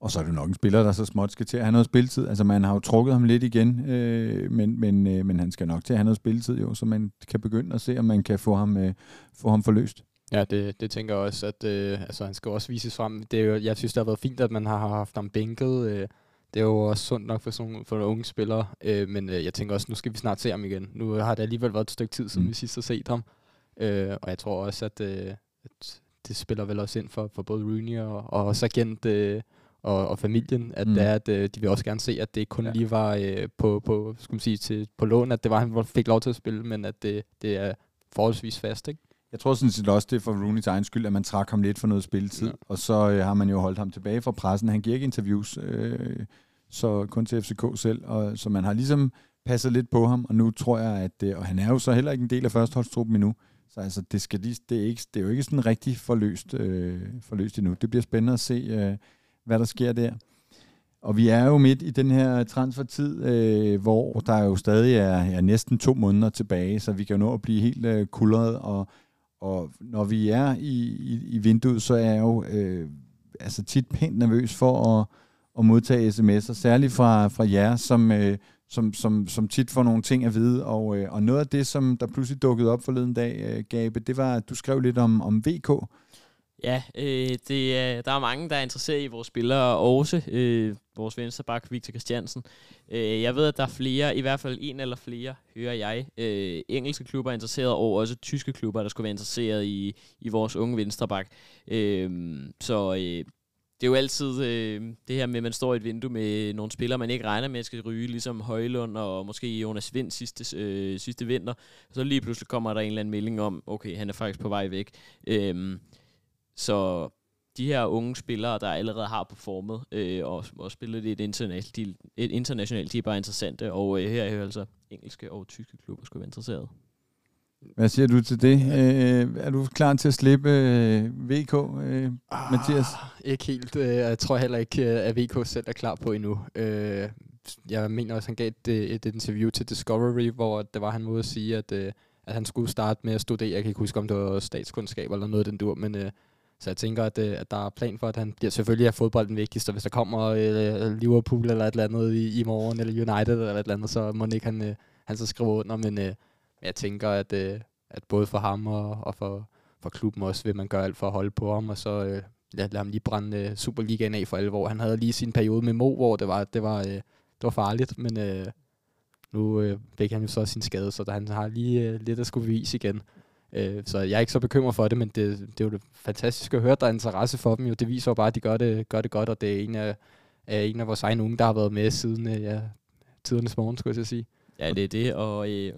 Og så er det nok en spiller, der så småt skal til at have noget spilletid. Altså man har jo trukket ham lidt igen, øh, men, men, øh, men han skal nok til at have noget spilletid jo, så man kan begynde at se, om man kan få ham, øh, få ham forløst. Ja, det, det tænker jeg også, at øh, altså, han skal også vises frem. Det er jo, jeg synes, det har været fint, at man har haft ham bænket. Øh, det er jo også sundt nok for sådan for nogle unge spillere, øh, men øh, jeg tænker også, nu skal vi snart se ham igen. Nu har det alligevel været et stykke tid, siden mm. vi sidst har set ham. Øh, og jeg tror også, at, øh, at det spiller vel også ind for, for både Rooney og, og også agent øh, og, og familien, at mm. det er, at øh, de vil også gerne se, at det kun ja. lige var øh, på, på, skal man sige, til, på lån, at det var, han fik lov til at spille, men at det, det er forholdsvis fast, ikke? Jeg tror sådan set også, det er for Rooney's egen skyld, at man trak ham lidt for noget spilletid, ja. og så øh, har man jo holdt ham tilbage fra pressen. Han giver ikke interviews, øh, så kun til FCK selv, og så man har ligesom passet lidt på ham, og nu tror jeg, at, øh, og han er jo så heller ikke en del af førsteholdstruppen endnu, så altså, det, skal lige, det, er ikke, det er jo ikke sådan rigtig forløst, øh, forløst endnu. Det bliver spændende at se, øh, hvad der sker der. Og vi er jo midt i den her transfertid, øh, hvor der jo stadig er, ja, næsten to måneder tilbage, så vi kan jo nå at blive helt øh, kulret. Og, og når vi er i, i, i vinduet, så er jeg jo øh, altså tit pænt nervøs for at, at modtage sms'er, særligt fra, fra jer, som, øh, som, som, som tit får nogle ting at vide. Og, øh, og noget af det, som der pludselig dukkede op forleden dag, øh, Gabe, det var, at du skrev lidt om, om VK. Ja, øh, det er, der er mange, der er interesseret i vores spillere, også øh, vores venstreback Victor Christiansen. Øh, jeg ved, at der er flere, i hvert fald en eller flere, hører jeg, øh, engelske klubber er interesseret, og også tyske klubber, der skulle være interesseret i, i vores unge venstreback. Øh, så øh, det er jo altid øh, det her med, at man står i et vindue med nogle spillere, man ikke regner med at skal ryge, ligesom Højlund og måske Jonas Vind sidste, øh, sidste vinter. Så lige pludselig kommer der en eller anden melding om, okay, han er faktisk på vej væk. Øh, så de her unge spillere, der allerede har performet øh, og, og spillet et internationalt, de, et internationalt, de er bare interessante, og øh, her er jo altså engelske og tyske klubber skulle være interesseret. Hvad siger du til det? Øh, er du klar til at slippe øh, VK, øh, ah, Mathias? Ikke helt. Øh, jeg tror heller ikke, øh, at VK selv er klar på endnu. Øh, jeg mener også, at han gav et, et interview til Discovery, hvor det var han måde at sige, at, at han skulle starte med at studere. Jeg kan ikke huske, om det var statskundskab eller noget den dur, men så jeg tænker, at, øh, at der er plan for, at han bliver selvfølgelig er fodbold den vigtigste. Hvis der kommer øh, Liverpool eller et eller andet i, i morgen, eller United eller et eller andet, så må ikke han, øh, han så skrive under. Men øh, jeg tænker, at, øh, at både for ham og, og for, for klubben også vil man gøre alt for at holde på ham, og så øh, lad, lad ham lige brænde øh, Superligaen af for alvor. Han havde lige sin periode med Mo, hvor det var, det var, øh, det var farligt, men øh, nu øh, fik han jo så sin skade, så han har lige øh, lidt at skulle vise igen. Øh, så jeg er ikke så bekymret for det, men det, det er jo det fantastisk at høre, at der er interesse for dem. Jo. Det viser jo bare, at de gør det, gør det godt, og det er en af, er en af vores egne unge, der har været med siden øh, ja, tidernes morgen, skulle jeg sige. Ja, det er det, og... Øh,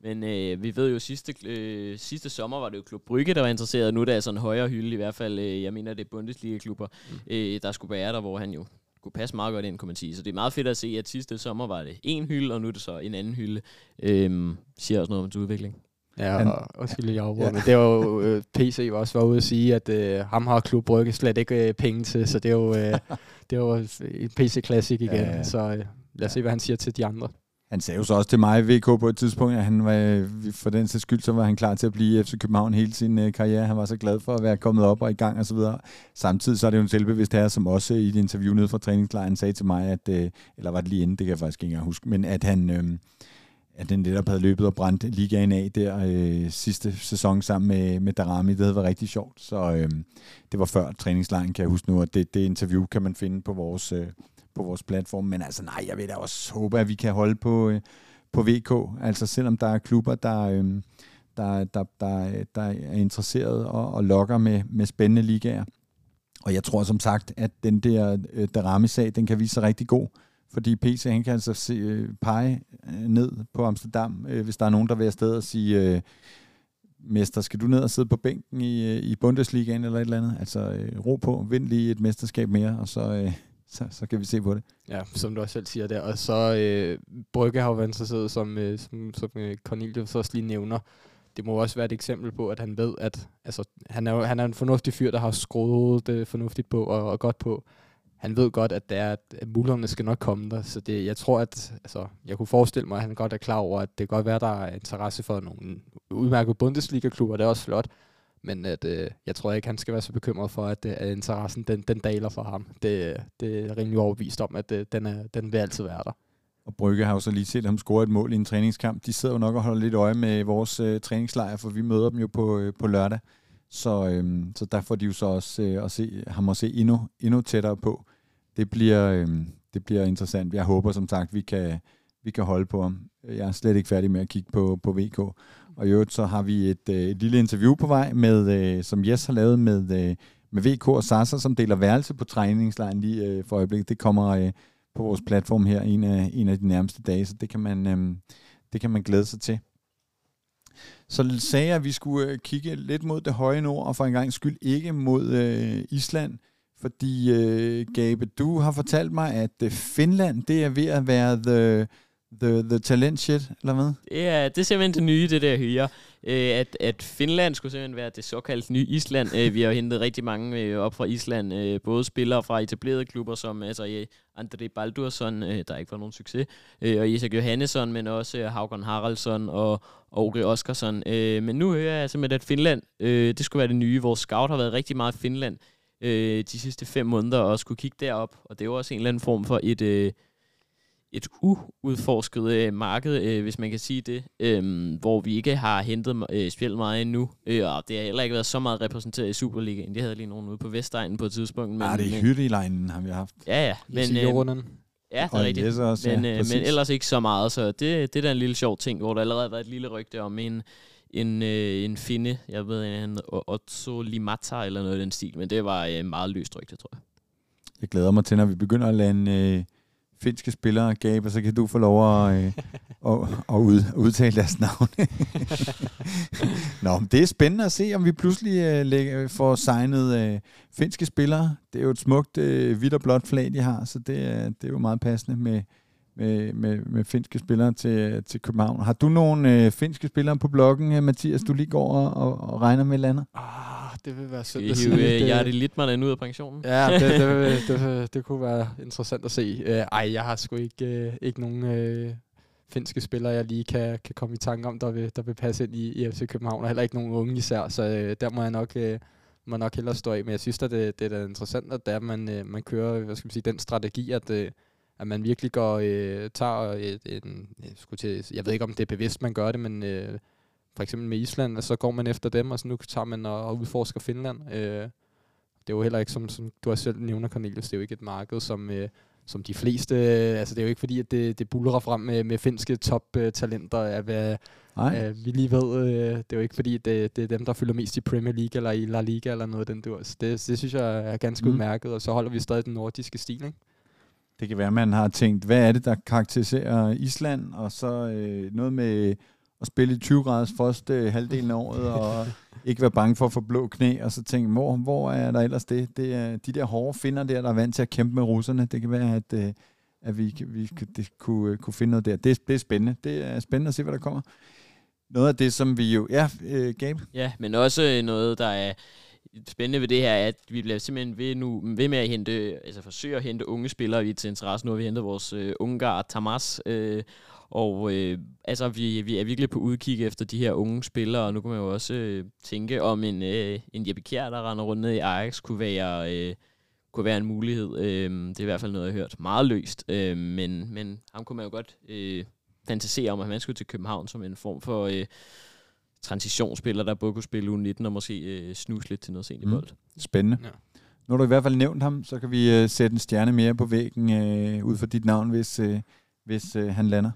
men øh, vi ved jo, sidste, øh, sidste sommer var det jo Klub Brygge, der var interesseret. Nu er det altså en højere hylde i hvert fald. Øh, jeg mener, det er Bundesliga-klubber, mm. øh, der skulle være der, hvor han jo kunne passe meget godt ind, kan man sige. Så det er meget fedt at se, at sidste sommer var det en hylde, og nu er det så en anden hylde. Øh, siger også noget om udvikling. Ja, han, og, jeg afbruger, ja. men det var jo, øh, PC var også var ude at sige, at øh, ham har Klub Brygge slet ikke øh, penge til, så det er jo, øh, (laughs) det jo en PC-klassik igen, ja, ja. så øh, lad os se, hvad han siger til de andre. Han sagde jo så også til mig VK på et tidspunkt, at han var, for den sags skyld, så var han klar til at blive i FC København hele sin øh, karriere. Han var så glad for at være kommet op og i gang og så videre. Samtidig så er det jo en selvbevidst her, som også i et interview nede fra træningslejren sagde til mig, at, øh, eller var det lige inden, det kan jeg faktisk ikke engang huske, men at han, øh, at den netop havde løbet og brændt ligaen af der øh, sidste sæson sammen med, med Darami. Det havde været rigtig sjovt. Så øh, det var før træningslejen, kan jeg huske nu, og det, det interview kan man finde på vores, øh, på vores platform. Men altså nej, jeg vil da også håbe, at vi kan holde på, øh, på VK. Altså selvom der er klubber, der, øh, der, der, der, der er interesseret og, og lokker med, med spændende ligaer. Og jeg tror som sagt, at den der øh, Darami-sag, den kan vise sig rigtig god fordi PC han kan altså se, øh, pege øh, ned på Amsterdam, øh, hvis der er nogen, der vil afsted og sige, øh, mester, skal du ned og sidde på bænken i, øh, i Bundesligaen eller et eller andet? Altså øh, ro på, vind lige et mesterskab mere, og så, øh, så, så kan vi se på det. Ja, som du også selv siger der. Og så øh, Brygge har jo været interesseret, som, øh, som, som øh, Cornelius også lige nævner. Det må også være et eksempel på, at han ved, at altså, han, er, han er en fornuftig fyr, der har skruet det fornuftigt på og, og godt på. Han ved godt, at, det er, at mulighederne skal nok komme der. Så det, jeg tror, at altså, jeg kunne forestille mig, at han godt er klar over, at det kan godt være, at der er interesse for nogle udmærkede Bundesliga-klubber. Det er også flot. Men at, øh, jeg tror ikke, han skal være så bekymret for, at, øh, at interessen den, den daler for ham. Det, det er rimelig overbevist om, at øh, den, er, den vil altid være der. Og Brygge har jo så lige set ham score et mål i en træningskamp. De sidder jo nok og holder lidt øje med vores øh, træningslejr, for vi møder dem jo på, øh, på lørdag. Så, øhm, så der får de jo så også øh, at se, ham at se endnu, endnu tættere på. Det bliver, øhm, det bliver interessant. Jeg håber som sagt, vi kan, vi kan holde på ham. Jeg er slet ikke færdig med at kigge på, på VK. Og i øvrigt så har vi et, øh, et lille interview på vej, med, øh, som Jes har lavet med, øh, med VK og Sasser, som deler værelse på træningslejen lige øh, for øjeblikket. Det kommer øh, på vores platform her en af, en af de nærmeste dage, så det kan man, øh, det kan man glæde sig til. Så sagde jeg, at vi skulle øh, kigge lidt mod det høje nord, og for en gang skyld ikke mod øh, Island, fordi øh, Gabe, du har fortalt mig, at øh, Finland, det er ved at være the, the, the talent shit, eller hvad? Ja, det er simpelthen det nye, det der hyre. Øh, at, at Finland skulle simpelthen være det såkaldte nye Island. Øh, vi har hentet rigtig mange øh, op fra Island, øh, både spillere fra etablerede klubber, som altså øh, André Baldursson, øh, der ikke var nogen succes, øh, og Isak Johannesson, men også øh, Haugen Haraldsson og, og Oskarsson. Øh, men nu hører jeg simpelthen, at Finland, øh, det skulle være det nye. Vores scout har været rigtig meget i Finland øh, de sidste fem måneder, og skulle kigge derop, og det er jo også en eller anden form for et... Øh, et uudforsket øh, marked, øh, hvis man kan sige det, øh, hvor vi ikke har hentet øh, spillet meget endnu, øh, og det har heller ikke været så meget repræsenteret i Superligaen. Det havde lige nogen ude på Vestegnen på et tidspunkt. Men, ah, det er hyttelejnen, har vi haft. Ja, ja. Men, øh, ja, det er og rigtigt. Også, men, ja, øh, men ellers ikke så meget, så det, det er da en lille sjov ting, hvor der allerede har været et lille rygte om en, en, øh, en finde, jeg ved, en Otto Limata eller noget i den stil, men det var øh, meget løst rygte, tror jeg. Jeg glæder mig til, når vi begynder at lande øh, finske spillere, Gabe, så kan du få lov at, øh, (laughs) at, at ud, udtale deres navn. Nå, det er spændende at se, om vi pludselig øh, lægger, får signet øh, finske spillere. Det er jo et smukt øh, hvidt og blåt flag, de har, så det er, det er jo meget passende med, med, med, med finske spillere til, til København. Har du nogle øh, finske spillere på bloggen, øh, Mathias, du lige går og, og, og regner med landet? Ah, det vil være synd at sige. Øh, er lidt man ud af pensionen. Ja, det, det, (laughs) det, det, det kunne være interessant at se. Uh, ej, jeg har sgu ikke, uh, ikke nogen uh, finske spillere, jeg lige kan, kan komme i tanke om, der vil, der vil passe ind i, i FC København, og heller ikke nogen unge især, så uh, der må jeg nok... Uh, må nok hellere stå af, men jeg synes at det, det er da interessant, at der man, uh, man kører hvad skal man sige, den strategi, at, uh, at man virkelig går, øh, tager et, en, jeg, skulle til, jeg ved ikke, om det er bevidst, man gør det, men øh, for eksempel med Island, så går man efter dem, og så nu tager man og, og udforsker Finland. Øh, det er jo heller ikke, som, som du har selv nævner, Cornelius, det er jo ikke et marked, som, øh, som de fleste, øh, altså det er jo ikke fordi, at det, det buller frem med, med finske top-talenter, at hvad, øh, vi lige ved, øh, det er jo ikke fordi, det, det er dem, der fylder mest i Premier League eller i La Liga eller noget af den dur. Så det, det synes jeg er ganske mm. udmærket, og så holder vi stadig den nordiske stil, ikke? Det kan være, at man har tænkt, hvad er det, der karakteriserer Island, og så øh, noget med at spille i 20 graders frost øh, halvdelen af året, og (laughs) ikke være bange for at få blå knæ, og så tænke, hvor, hvor er der ellers det? Det er de der hårde finder der, der er vant til at kæmpe med russerne. Det kan være, at, øh, at vi, vi det kunne, øh, kunne finde noget der. Det, det er spændende. Det er spændende at se, hvad der kommer. Noget af det, som vi jo... Ja, øh, Gabe? Ja, men også noget, der er spændende ved det her er, at vi bliver simpelthen ved, nu, ved med at hente, altså forsøge at hente unge spillere i til interesse. Nu har vi hentet vores øh, ungar Tamas, øh, og øh, altså, vi, vi er virkelig på udkig efter de her unge spillere, og nu kan man jo også øh, tænke om en, øh, en Jeppe Kjær, der render rundt ned i Ajax, kunne være, øh, kunne være en mulighed. Øh, det er i hvert fald noget, jeg har hørt meget løst, øh, men, men ham kunne man jo godt øh, fantasere om, at han skulle til København som en form for... Øh, transitionsspiller, der både kunne spille U19 og måske øh, snuse lidt til noget sent i mm. bold. Mm. Spændende. Ja. Nu har du i hvert fald nævnt ham, så kan vi øh, sætte en stjerne mere på væggen øh, ud for dit navn, hvis, øh, hvis øh, han lander.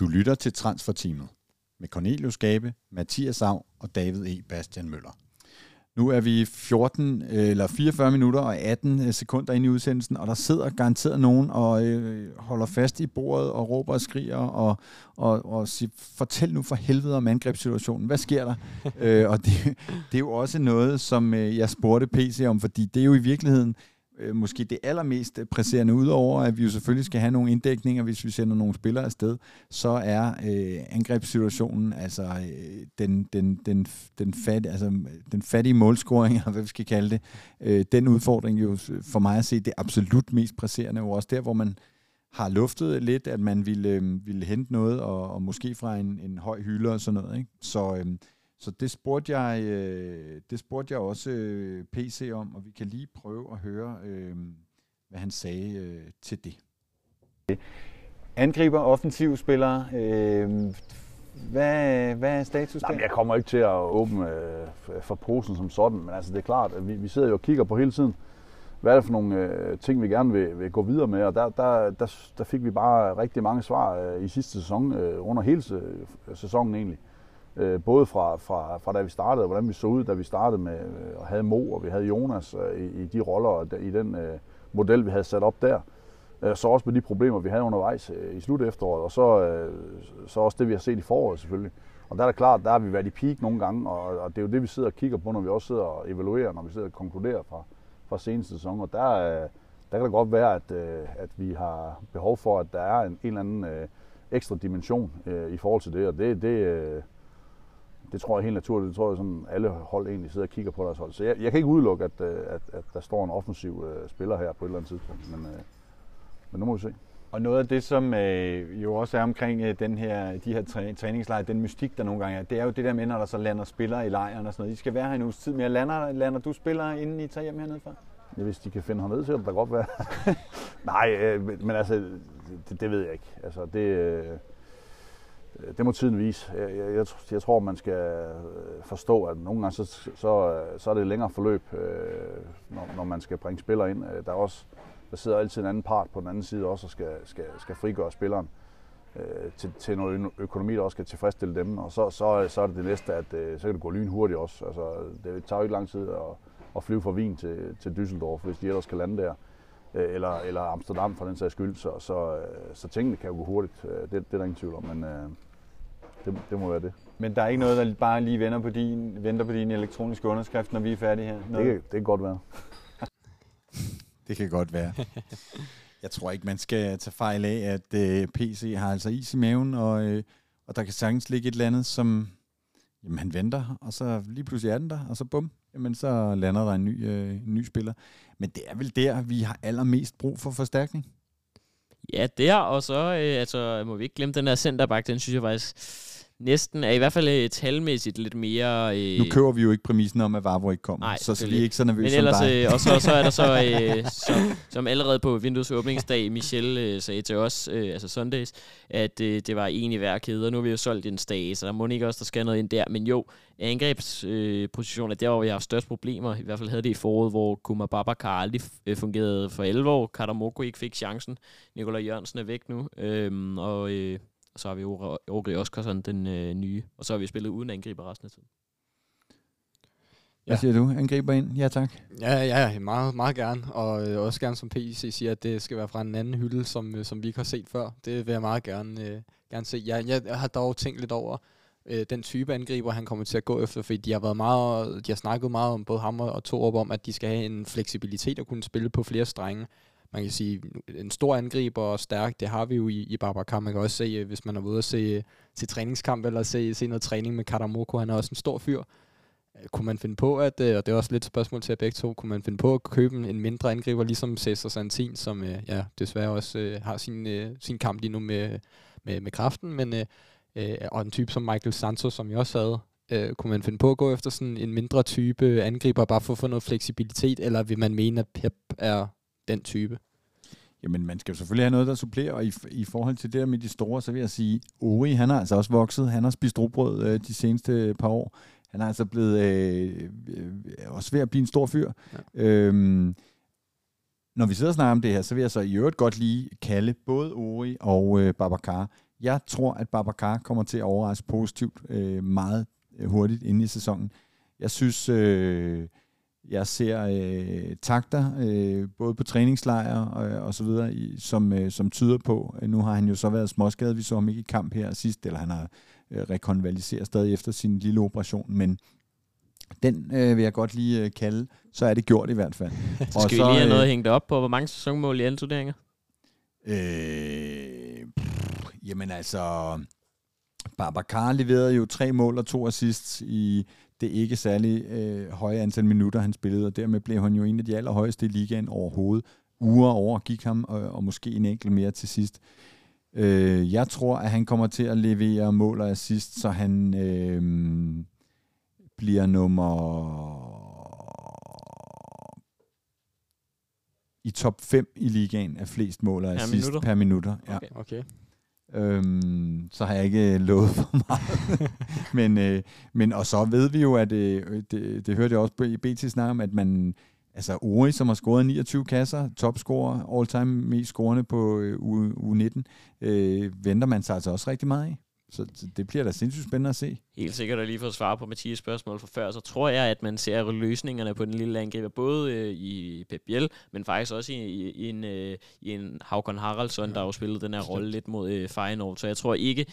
Du lytter til Transferteamet med Cornelius Gabe, Mathias Av og David E. Bastian Møller. Nu er vi 14 eller 44 minutter og 18 øh, sekunder ind i udsendelsen, og der sidder garanteret nogen og øh, holder fast i bordet og råber og skriger og, og, og siger, fortæl nu for helvede om angrebssituationen. Hvad sker der? (laughs) øh, og det, det er jo også noget, som øh, jeg spurgte PC om, fordi det er jo i virkeligheden øh, måske det allermest presserende, udover at vi jo selvfølgelig skal have nogle inddækninger, hvis vi sender nogle spillere afsted, så er øh, angrebssituationen, altså øh, den, den, den, den, fat, altså, den fattige målscoring, eller hvad vi skal kalde det, øh, den udfordring jo for mig at se det absolut mest presserende, og også der, hvor man har luftet lidt, at man ville, øh, ville hente noget, og, og måske fra en, en høj hylde og sådan noget. Ikke? Så, øh, så det spurgte jeg, øh, det spurgte jeg også øh, PC om, og vi kan lige prøve at høre, øh, hvad han sagde øh, til det. Angriber, offensiv spillere. Øh, hvad, hvad er status der? jeg kommer ikke til at åbne øh, for posen som sådan, men altså det er klart, at vi, vi sidder jo og kigger på hele tiden, hvad er det for nogle øh, ting, vi gerne vil, vil gå videre med, og der, der, der, der fik vi bare rigtig mange svar øh, i sidste sæson, øh, under hele sæsonen egentlig. Øh, både fra, fra, fra da vi startede, og hvordan vi så ud, da vi startede med øh, at have Mo, og vi havde Jonas øh, i, i de roller, og i den øh, model, vi havde sat op der. Øh, så også med de problemer, vi havde undervejs øh, i slut efteråret, og så, øh, så også det, vi har set i foråret selvfølgelig. Og der er det klart, der har vi været i peak nogle gange, og, og det er jo det, vi sidder og kigger på, når vi også sidder og evaluerer, når vi sidder og konkluderer fra, fra seneste sæson. Og der, øh, der kan det godt være, at, øh, at vi har behov for, at der er en, en eller anden øh, ekstra dimension øh, i forhold til det, og det, det, øh, det tror jeg helt naturligt. Det tror jeg, sådan alle hold egentlig sidder og kigger på deres hold. Så jeg, jeg kan ikke udelukke, at, øh, at, at der står en offensiv uh, spiller her på et eller andet tidspunkt. Men, uh, men nu må vi se. Og noget af det, som øh, jo også er omkring øh, den her, de her træ, træningslejre, den mystik, der nogle gange er, det er jo det der med, når der så lander spillere i lejren og sådan noget. De skal være her en uges tid mere. Lander, lander du spillere, inden I tager hjem hernede fra? Ja, hvis de kan finde hernede, så kan det da godt være. (laughs) Nej, øh, men altså, det, det ved jeg ikke. Altså, det, øh, Øh, det må tiden vise. Jeg, jeg, jeg tror, man skal øh, forstå, at nogle gange så, så, øh, så er det et længere forløb, når, når man skal bringe spillere ind. Der, er også, der sidder altid en anden part på den anden side også og skal, skal, skal frigøre spilleren til, til noget økonomi, der også skal tilfredsstille dem. Og så, så, så er det det næste, at så kan det gå lynhurtigt også. Altså, det tager jo ikke lang tid at, at flyve fra Wien til, til Düsseldorf, hvis de ellers skal lande der eller, eller Amsterdam for den sags skyld, så, så, så tingene kan jo gå hurtigt. Det, det er der ingen tvivl om, men, det, det må være det. Men der er ikke noget, der bare lige venter på din, venter på din elektroniske underskrift, når vi er færdige her? Noget? Det, kan, det kan godt være. (laughs) det kan godt være. Jeg tror ikke, man skal tage fejl af, at øh, PC har altså is i maven, og, uh, og der kan sagtens ligge et eller andet, som jamen, han venter, og så lige pludselig er den der, og så bum, jamen, så lander der en ny, uh, ny spiller. Men det er vel der, vi har allermest brug for forstærkning. Ja, der, og så øh, altså, må vi ikke glemme den der centerback, den synes jeg faktisk næsten er i hvert fald et talmæssigt lidt mere... Øh... Nu kører vi jo ikke præmissen om, at Vavro ikke kommer, Nej, så, så vi er ikke så nervøse Men ellers, øh, og så, så er der så, (laughs) øh, som, som allerede på Windows åbningsdag, Michel øh, sagde til os, øh, altså Sundays, at øh, det var en i hver kæde, og nu har vi jo solgt en stage, så der må ikke også, der skal noget ind der. Men jo, angrebsposition øh, er der, hvor vi har størst problemer. I hvert fald havde det i foråret, hvor Kuma Babakar aldrig øh, fungerede for 11 år. Katamoko ikke fik chancen. Nikolaj Jørgensen er væk nu. Øhm, og øh, og så har vi Ogri Oskarsson, den øh, nye. Og så har vi spillet uden angriber resten af tiden. Hvad siger du? Angriber ind? Ja, tak. Ja, ja, meget, meget gerne. Og øh, også gerne som PC siger, at det skal være fra en anden hylde, som, øh, som vi ikke har set før. Det vil jeg meget gerne, øh, gerne se. Jeg, jeg har dog tænkt lidt over øh, den type angriber, han kommer til at gå efter, fordi de har været meget, de har snakket meget om, både ham og Torup, om, at de skal have en fleksibilitet og kunne spille på flere strenge man kan sige, en stor angriber og stærk, det har vi jo i, i Babacar. Man kan også se, øh, hvis man er ude og se øh, se træningskamp, eller se, se noget træning med Karamoko, han er også en stor fyr. Øh, kunne man finde på, at, og det er også lidt et spørgsmål til jer begge to, kunne man finde på at købe en mindre angriber, ligesom Cesar Santin, som ja, desværre også har sin, sin kamp lige nu med, med, med kraften, men, og en type som Michael Santos, som jeg også havde, Øh, kunne man finde på at gå efter sådan en mindre type angriber, bare for at få noget fleksibilitet, eller vil man mene, at Pep er den type? Jamen, man skal jo selvfølgelig have noget, der supplerer, og i, i forhold til det der med de store, så vil jeg sige, Ori, han har altså også vokset. Han har spist robrød øh, de seneste par år. Han er altså blevet øh, øh, også ved at blive en stor fyr. Ja. Øhm, når vi sidder og snakker om det her, så vil jeg så i øvrigt godt lige kalde både Ori og øh, Babacar. Jeg tror, at Babacar kommer til at overraske positivt øh, meget øh, hurtigt inde i sæsonen. Jeg synes, øh, jeg ser øh, takter, øh, både på træningslejre og, og så videre, i, som, øh, som tyder på, nu har han jo så været småskadet, vi så ham ikke i kamp her sidst, eller han har øh, rekonvaliseret stadig efter sin lille operation, men Den øh, vil jeg godt lige øh, kalde, så er det gjort i hvert fald. (laughs) Og Skal vi lige have noget at hænge det op på? Hvor mange sæsonmål i alle turneringer? Øh, pff, jamen altså, Babacar leverede jo tre mål og to assists i det ikke særlig øh, høje antal minutter, han spillede, og dermed blev han jo en af de allerhøjeste i ligaen overhovedet. Uger over gik ham, og, og måske en enkelt mere til sidst. Øh, jeg tror, at han kommer til at levere mål og assist, så han øh, bliver nummer i top 5 i ligaen af flest mål og assist minutter? per minutter. Ja. Okay. Okay. Øhm, så har jeg ikke lovet for meget. (laughs) men, øh, men, og så ved vi jo, at øh, det, det hørte jeg også i BT snak om, at man, altså Uri, som har scoret 29 kasser, topscorer, all-time mest scorende på øh, U, U19, øh, venter man sig altså også rigtig meget af. Så det bliver da sindssygt spændende at se. Helt sikkert, og lige for at svare på Mathias spørgsmål fra før, så tror jeg, at man ser løsningerne på den lille angriber, både øh, i Pep Biel, men faktisk også i, i, i en, øh, i en Havkon Haraldsson, der har jo spillet den her rolle lidt mod øh, Feyenoord. Så jeg tror ikke,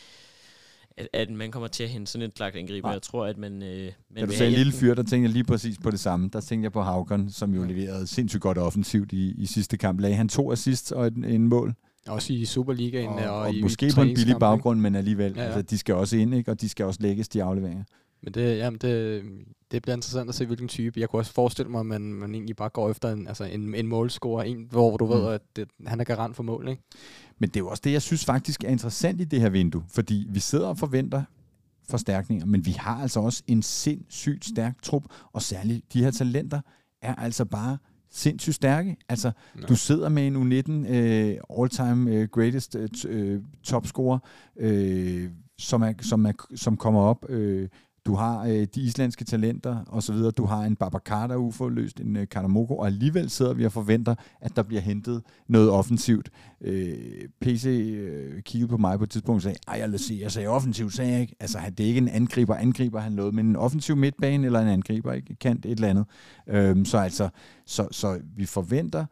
at, at man kommer til at hente sådan et slags angriber. Nej. Jeg tror, at man... Øh, man Da du sagde lille fyr, der tænkte jeg lige præcis på det samme. Der tænkte jeg på Havkon, som jo leverede sindssygt godt offensivt i, i sidste kamp. Lagde han to assists og en, en mål. Også i Superligaen og, og, og i måske på en billig baggrund, men alligevel. Ja, Ja. Altså, de skal også ind, ikke? og de skal også lægges, de afleveringer. Men det, jamen det, det bliver interessant at se, hvilken type. Jeg kunne også forestille mig, at man, man egentlig bare går efter en, altså en, en målscorer, en, hvor du. Mm. ved, at det, han er garant for mål. Ikke? Men det er jo også det, jeg synes faktisk er interessant i det her vindue, fordi vi sidder og forventer forstærkninger, men vi har altså også en sindssygt stærk trup, og særligt de her talenter er altså bare sindssygt stærke. Altså, ja. du sidder med en U19 øh, all-time øh, greatest øh, øh, topscorer, øh, som, er, som, er, som kommer op. Øh, du har øh, de islandske talenter og så videre. Du har en Babacar, der er uforløst, en øh, Karamoko, og alligevel sidder vi og forventer, at der bliver hentet noget offensivt. Øh, PC øh, kiggede på mig på et tidspunkt og sagde, ej, jeg, se, jeg sagde offensivt, sagde jeg ikke. Altså, han- det er ikke en angriber, angriber han lovede, men en offensiv midtbane eller en angriber, ikke? Kant et eller andet. Øh, så altså, så, så vi forventer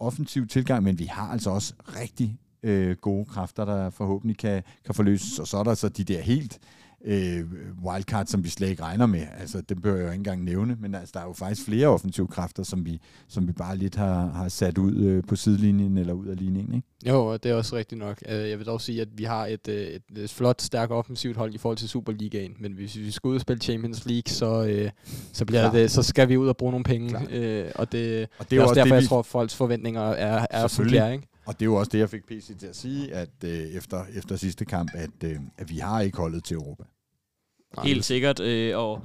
offensiv tilgang, men vi har altså også rigtig øh, gode kræfter, der forhåbentlig kan, kan forløses. Og så er der så de der helt øh, wildcards, som vi slet ikke regner med. Altså, det bør jeg jo ikke engang nævne, men altså, der er jo faktisk flere offensive kræfter, som vi, som vi bare lidt har, har sat ud øh, på sidelinjen eller ud af ligningen. Ikke? Jo, det er også rigtigt nok. Øh, Jeg vil dog sige, at vi har et, øh, et, et flot, stærkt offensivt hold i forhold til Superligaen. Men hvis vi skal ud og spille Champions League, så, øh, så, bliver Klart. det, så skal vi ud og bruge nogle penge. Klart. Øh, og det, Og det er også derfor, det, jeg vi- tror, at folks forventninger er, er de er. Ikke? Og det er jo også det, jeg fik PC til at sige, at øh, efter, efter sidste kamp, at, øh, at vi har ikke holdet til Europa. Helt sikkert, øh, og,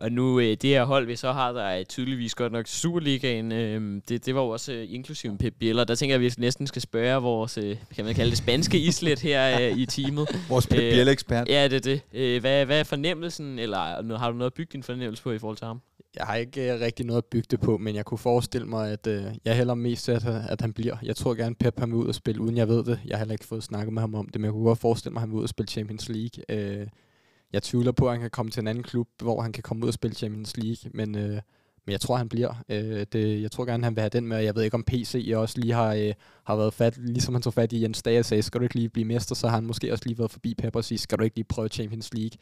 og nu øh, det her hold, vi så har, der er tydeligvis godt nok Superligaen, øh, det, det var jo også øh, inklusive Pep Biel, og der tænker jeg, at vi næsten skal spørge vores, øh, kan man kalde det, spanske islet her øh, i teamet. (laughs) Vores Pep Øh, Biel-ekspert. Ja, det er det. Øh, hvad, hvad er fornemmelsen, eller nu- har du noget at bygge din fornemmelse på i forhold til ham? Jeg har ikke øh, rigtig noget at bygge det på, men jeg kunne forestille mig, at øh, jeg hælder mest at, at han bliver. Jeg tror gerne, Pep han vil ud og spille, uden jeg ved det. Jeg har heller ikke fået snakket med ham om det, men jeg kunne godt forestille mig, at han vil ud og spille Champions League. Øh, jeg tvivler på, at han kan komme til en anden klub, hvor han kan komme ud og spille Champions League, men, øh, men jeg tror, han bliver. Øh, det, jeg tror gerne, han vil have den med, jeg ved ikke, om PC også lige har, øh, har været fat, ligesom han tog fat i Jens Dage og sagde, skal du ikke lige blive mester, så har han måske også lige været forbi Pep og sige, skal du ikke lige prøve Champions League?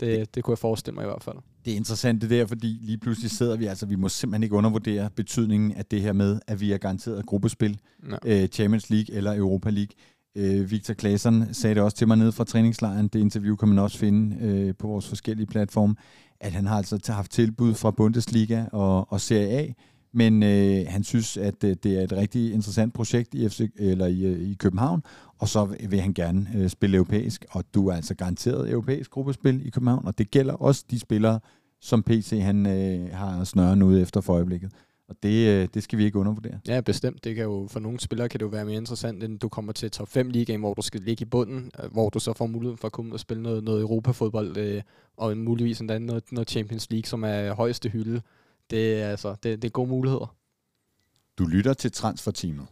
Det, det kunne jeg forestille mig i hvert fald. Det er interessant det der, fordi lige pludselig sidder vi, altså vi må simpelthen ikke undervurdere betydningen af det her med, at vi er garanteret gruppespil, Ja. øh, Champions League eller Europa League. Øh, Victor Claesson sagde det også til mig nede fra træningslejren, det interview kan man også finde øh, på vores forskellige platforme, at han har altså haft tilbud fra Bundesliga og, og Serie A, men øh, han synes, at øh, det er et rigtig interessant projekt i, FC, eller i, øh, i København, og så vil han gerne øh, spille europæisk, og du er altså garanteret europæisk gruppespil i København, og det gælder også de spillere, som PC han øh, har snøren ude efter for øjeblikket. Og det, øh, det skal vi ikke undervurdere. Ja, bestemt. Det kan jo, for nogle spillere kan det jo være mere interessant, end du kommer til top 5 ligaen, hvor du skal ligge i bunden, øh, hvor du så får muligheden for at komme ud og spille noget, noget Europafodbold, øh, og muligvis endda noget, noget Champions League, som er højeste hylde. Det er, altså, det, det er gode muligheder. Du lytter til Transferteamet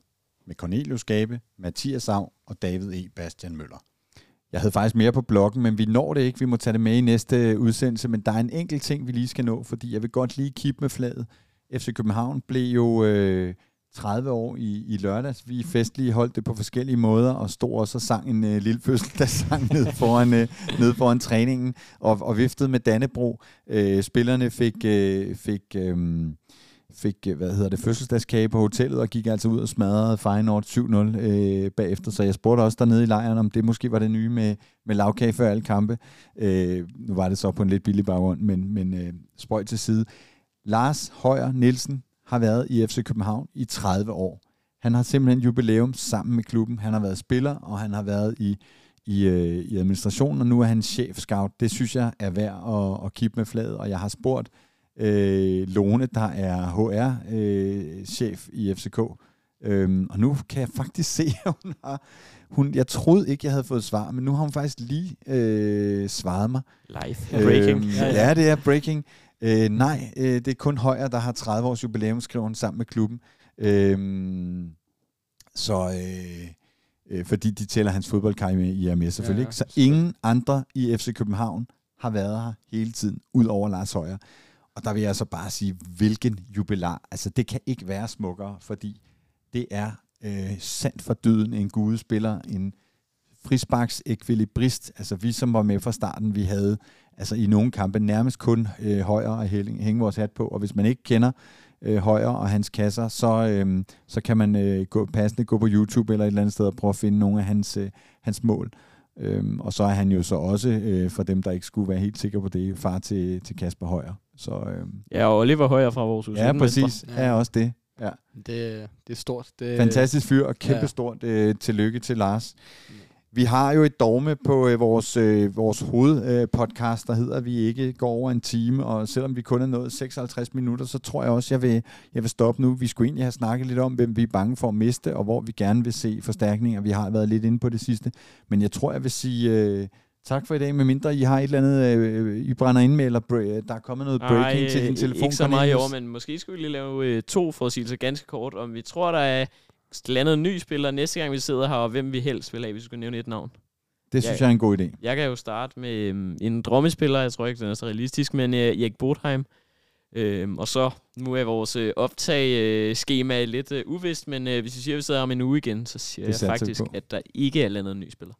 med Cornelius Gabe, Mathias Av og David E. Bastian Møller. Jeg havde faktisk mere på bloggen, men vi når det ikke. Vi må tage det med i næste udsendelse, men der er en enkelt ting, vi lige skal nå, fordi jeg vil godt lige kippe med flaget. FC København blev jo øh, 30 år i, i lørdags. Vi festlige holdt det på forskellige måder, og stod også og sang en øh, lille fødselsdagssang nede foran, øh, nede foran træningen, og, og viftede med Dannebro. Øh, spillerne fik, øh, fik øh, fik, øh, hvad hedder det, fødselsdagskage på hotellet, og gik altså ud og smadrede Feyenoord 7-0 øh, bagefter. Så jeg spurgte også dernede i lejren, om det måske var det nye med, med lavkage før alle kampe. Øh, nu var det så på en lidt billig baggrund, men, men øh, spøj til side. Lars Højer Nielsen har været i FC København i 30 år. Han har simpelthen jubilæum sammen med klubben. Han har været spiller, og han har været i, i, øh, i administrationen, og nu er han chef-scout. Det synes jeg er værd at, at kigge med fladet, og jeg har spurgt øh, Lone, der er HR-chef øh, i FCK. Øhm, og nu kan jeg faktisk (laughs) se, at hun har... Hun, jeg troede ikke, jeg havde fået svar, men nu har hun faktisk lige øh, svaret mig. Live. Breaking. Øhm, ja, det er breaking. Øh, nej, øh, det er kun Højer, der har 30 års jubilæum, skriver hun sammen med klubben. Øhm, så... Øh, øh, fordi de tæller hans fodboldkarriere i AMS selvfølgelig. Ja, ja. Så ingen andre i FC København har været her hele tiden, ud over Lars Højer. Og der vil jeg så bare sige, hvilken jubilar. Altså, det kan ikke være smukkere, fordi det er øh, sandt for døden en gudespiller, en frisparks ekvilibrist. Altså, vi som var med fra starten, vi havde altså i nogle kampe nærmest kun øh, højre og hænge, hænge vores hat på. Og hvis man ikke kender øh, højre og hans kasser, så, øh, så kan man øh, gå, passende gå på YouTube eller et eller andet sted og prøve at finde nogle af hans, øh, hans mål. Øhm, og så er han jo så også, øh, for dem der ikke skulle være helt sikre på det, far til, til Kasper Højer. Så, øhm, ja, og Oliver Højer fra vores Ja, præcis. Ja. Er også det. Ja. Det, det er stort. Det, Fantastisk fyr, og kæmpe ja. stort øh, tillykke til Lars. Vi har jo et dogme på øh, vores, øh, vores hovedpodcast, øh, der hedder, at vi ikke går over en time, og selvom vi kun er nået 56 minutter, så tror jeg også, jeg vil, jeg vil stoppe nu. Vi skulle egentlig have snakket lidt om, hvem vi er bange for at miste, og hvor vi gerne vil se forstærkninger. Vi har været lidt inde på det sidste, men jeg tror, jeg vil sige... Øh, Tak for i dag, med mindre I har et eller andet, øh, I brænder ind med, eller der er kommet noget breaking Ej, til din telefon. ikke så meget i år, men måske skulle vi lige lave øh, to for at sige det ganske kort, om vi tror, der er landet en ny spiller næste gang, vi sidder her, og hvem vi helst vil have, hvis vi skulle nævne et navn. Det synes jeg, jeg er en god idé. Jeg kan jo starte med øhm, en drømmespiller, jeg tror ikke, den er så realistisk, men øh, Erik Botheim. Øhm, og så, nu er vores øh, optag-schema øh, lidt øh, uvist, men øh, hvis vi siger, at vi sidder om en uge igen, så siger det jeg faktisk, at der ikke er landet en ny spiller.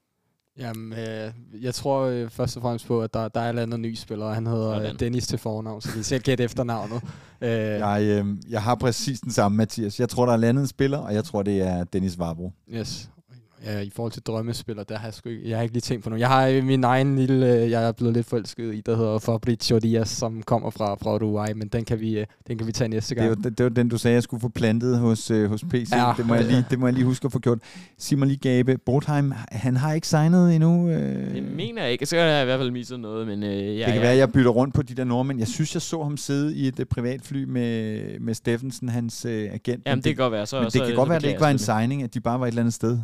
Jamen, øh, jeg tror øh, først og fremmest på, at der, der er en anden ny spiller, og han hedder øh, Dennis til fornavn, så vi selv gætte efternavnet. (laughs) Øh. Jeg, øh, jeg har præcis den samme, Mathias. Jeg tror, der er landet en spiller, og jeg tror, det er Dennis Varbro. Yes ja, i forhold til drømmespiller, der har jeg, sgu ikke, jeg har ikke lige tænkt på noget. Jeg har min egen lille, øh, jeg er blevet lidt forelsket i, der hedder Fabrizio Diaz, som kommer fra, fra Uruguay, men den kan, vi, øh, den kan vi tage næste gang. Det var, det var den, du sagde, jeg skulle få plantet hos, hos PC. Ja, det, må jeg lige, det må jeg lige huske at få gjort. Sig mig lige, Gabe, Botheim, han har ikke signet endnu? Uh... Det mener jeg ikke. Så kan jeg i hvert fald misset noget, men uh, ja, Det kan ja. være, at jeg bytter rundt på de der nordmænd. Jeg synes, jeg så ham sidde i et privatfly med, med Steffensen, hans uh, agent. Jamen, det, det kan godt være. Så, men så, det kan så, godt være, at det ikke var en signing, at de bare var et eller andet sted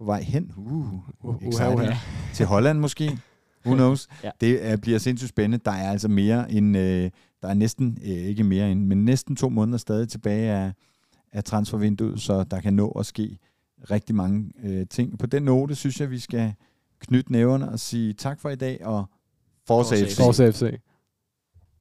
på vej hen. Uh, uh, uh, uh, uh, Til Holland måske. (laughs) Who knows? ja. Det uh, bliver sindssygt spændende. Der er altså mere end, uh, der er næsten, uh, ikke mere end, men næsten to måneder stadig tilbage af, af transfervinduet, så der kan nå at ske rigtig mange uh, ting. På den note synes jeg, vi skal knytte næverne og sige tak for i dag, og fortsæt FC.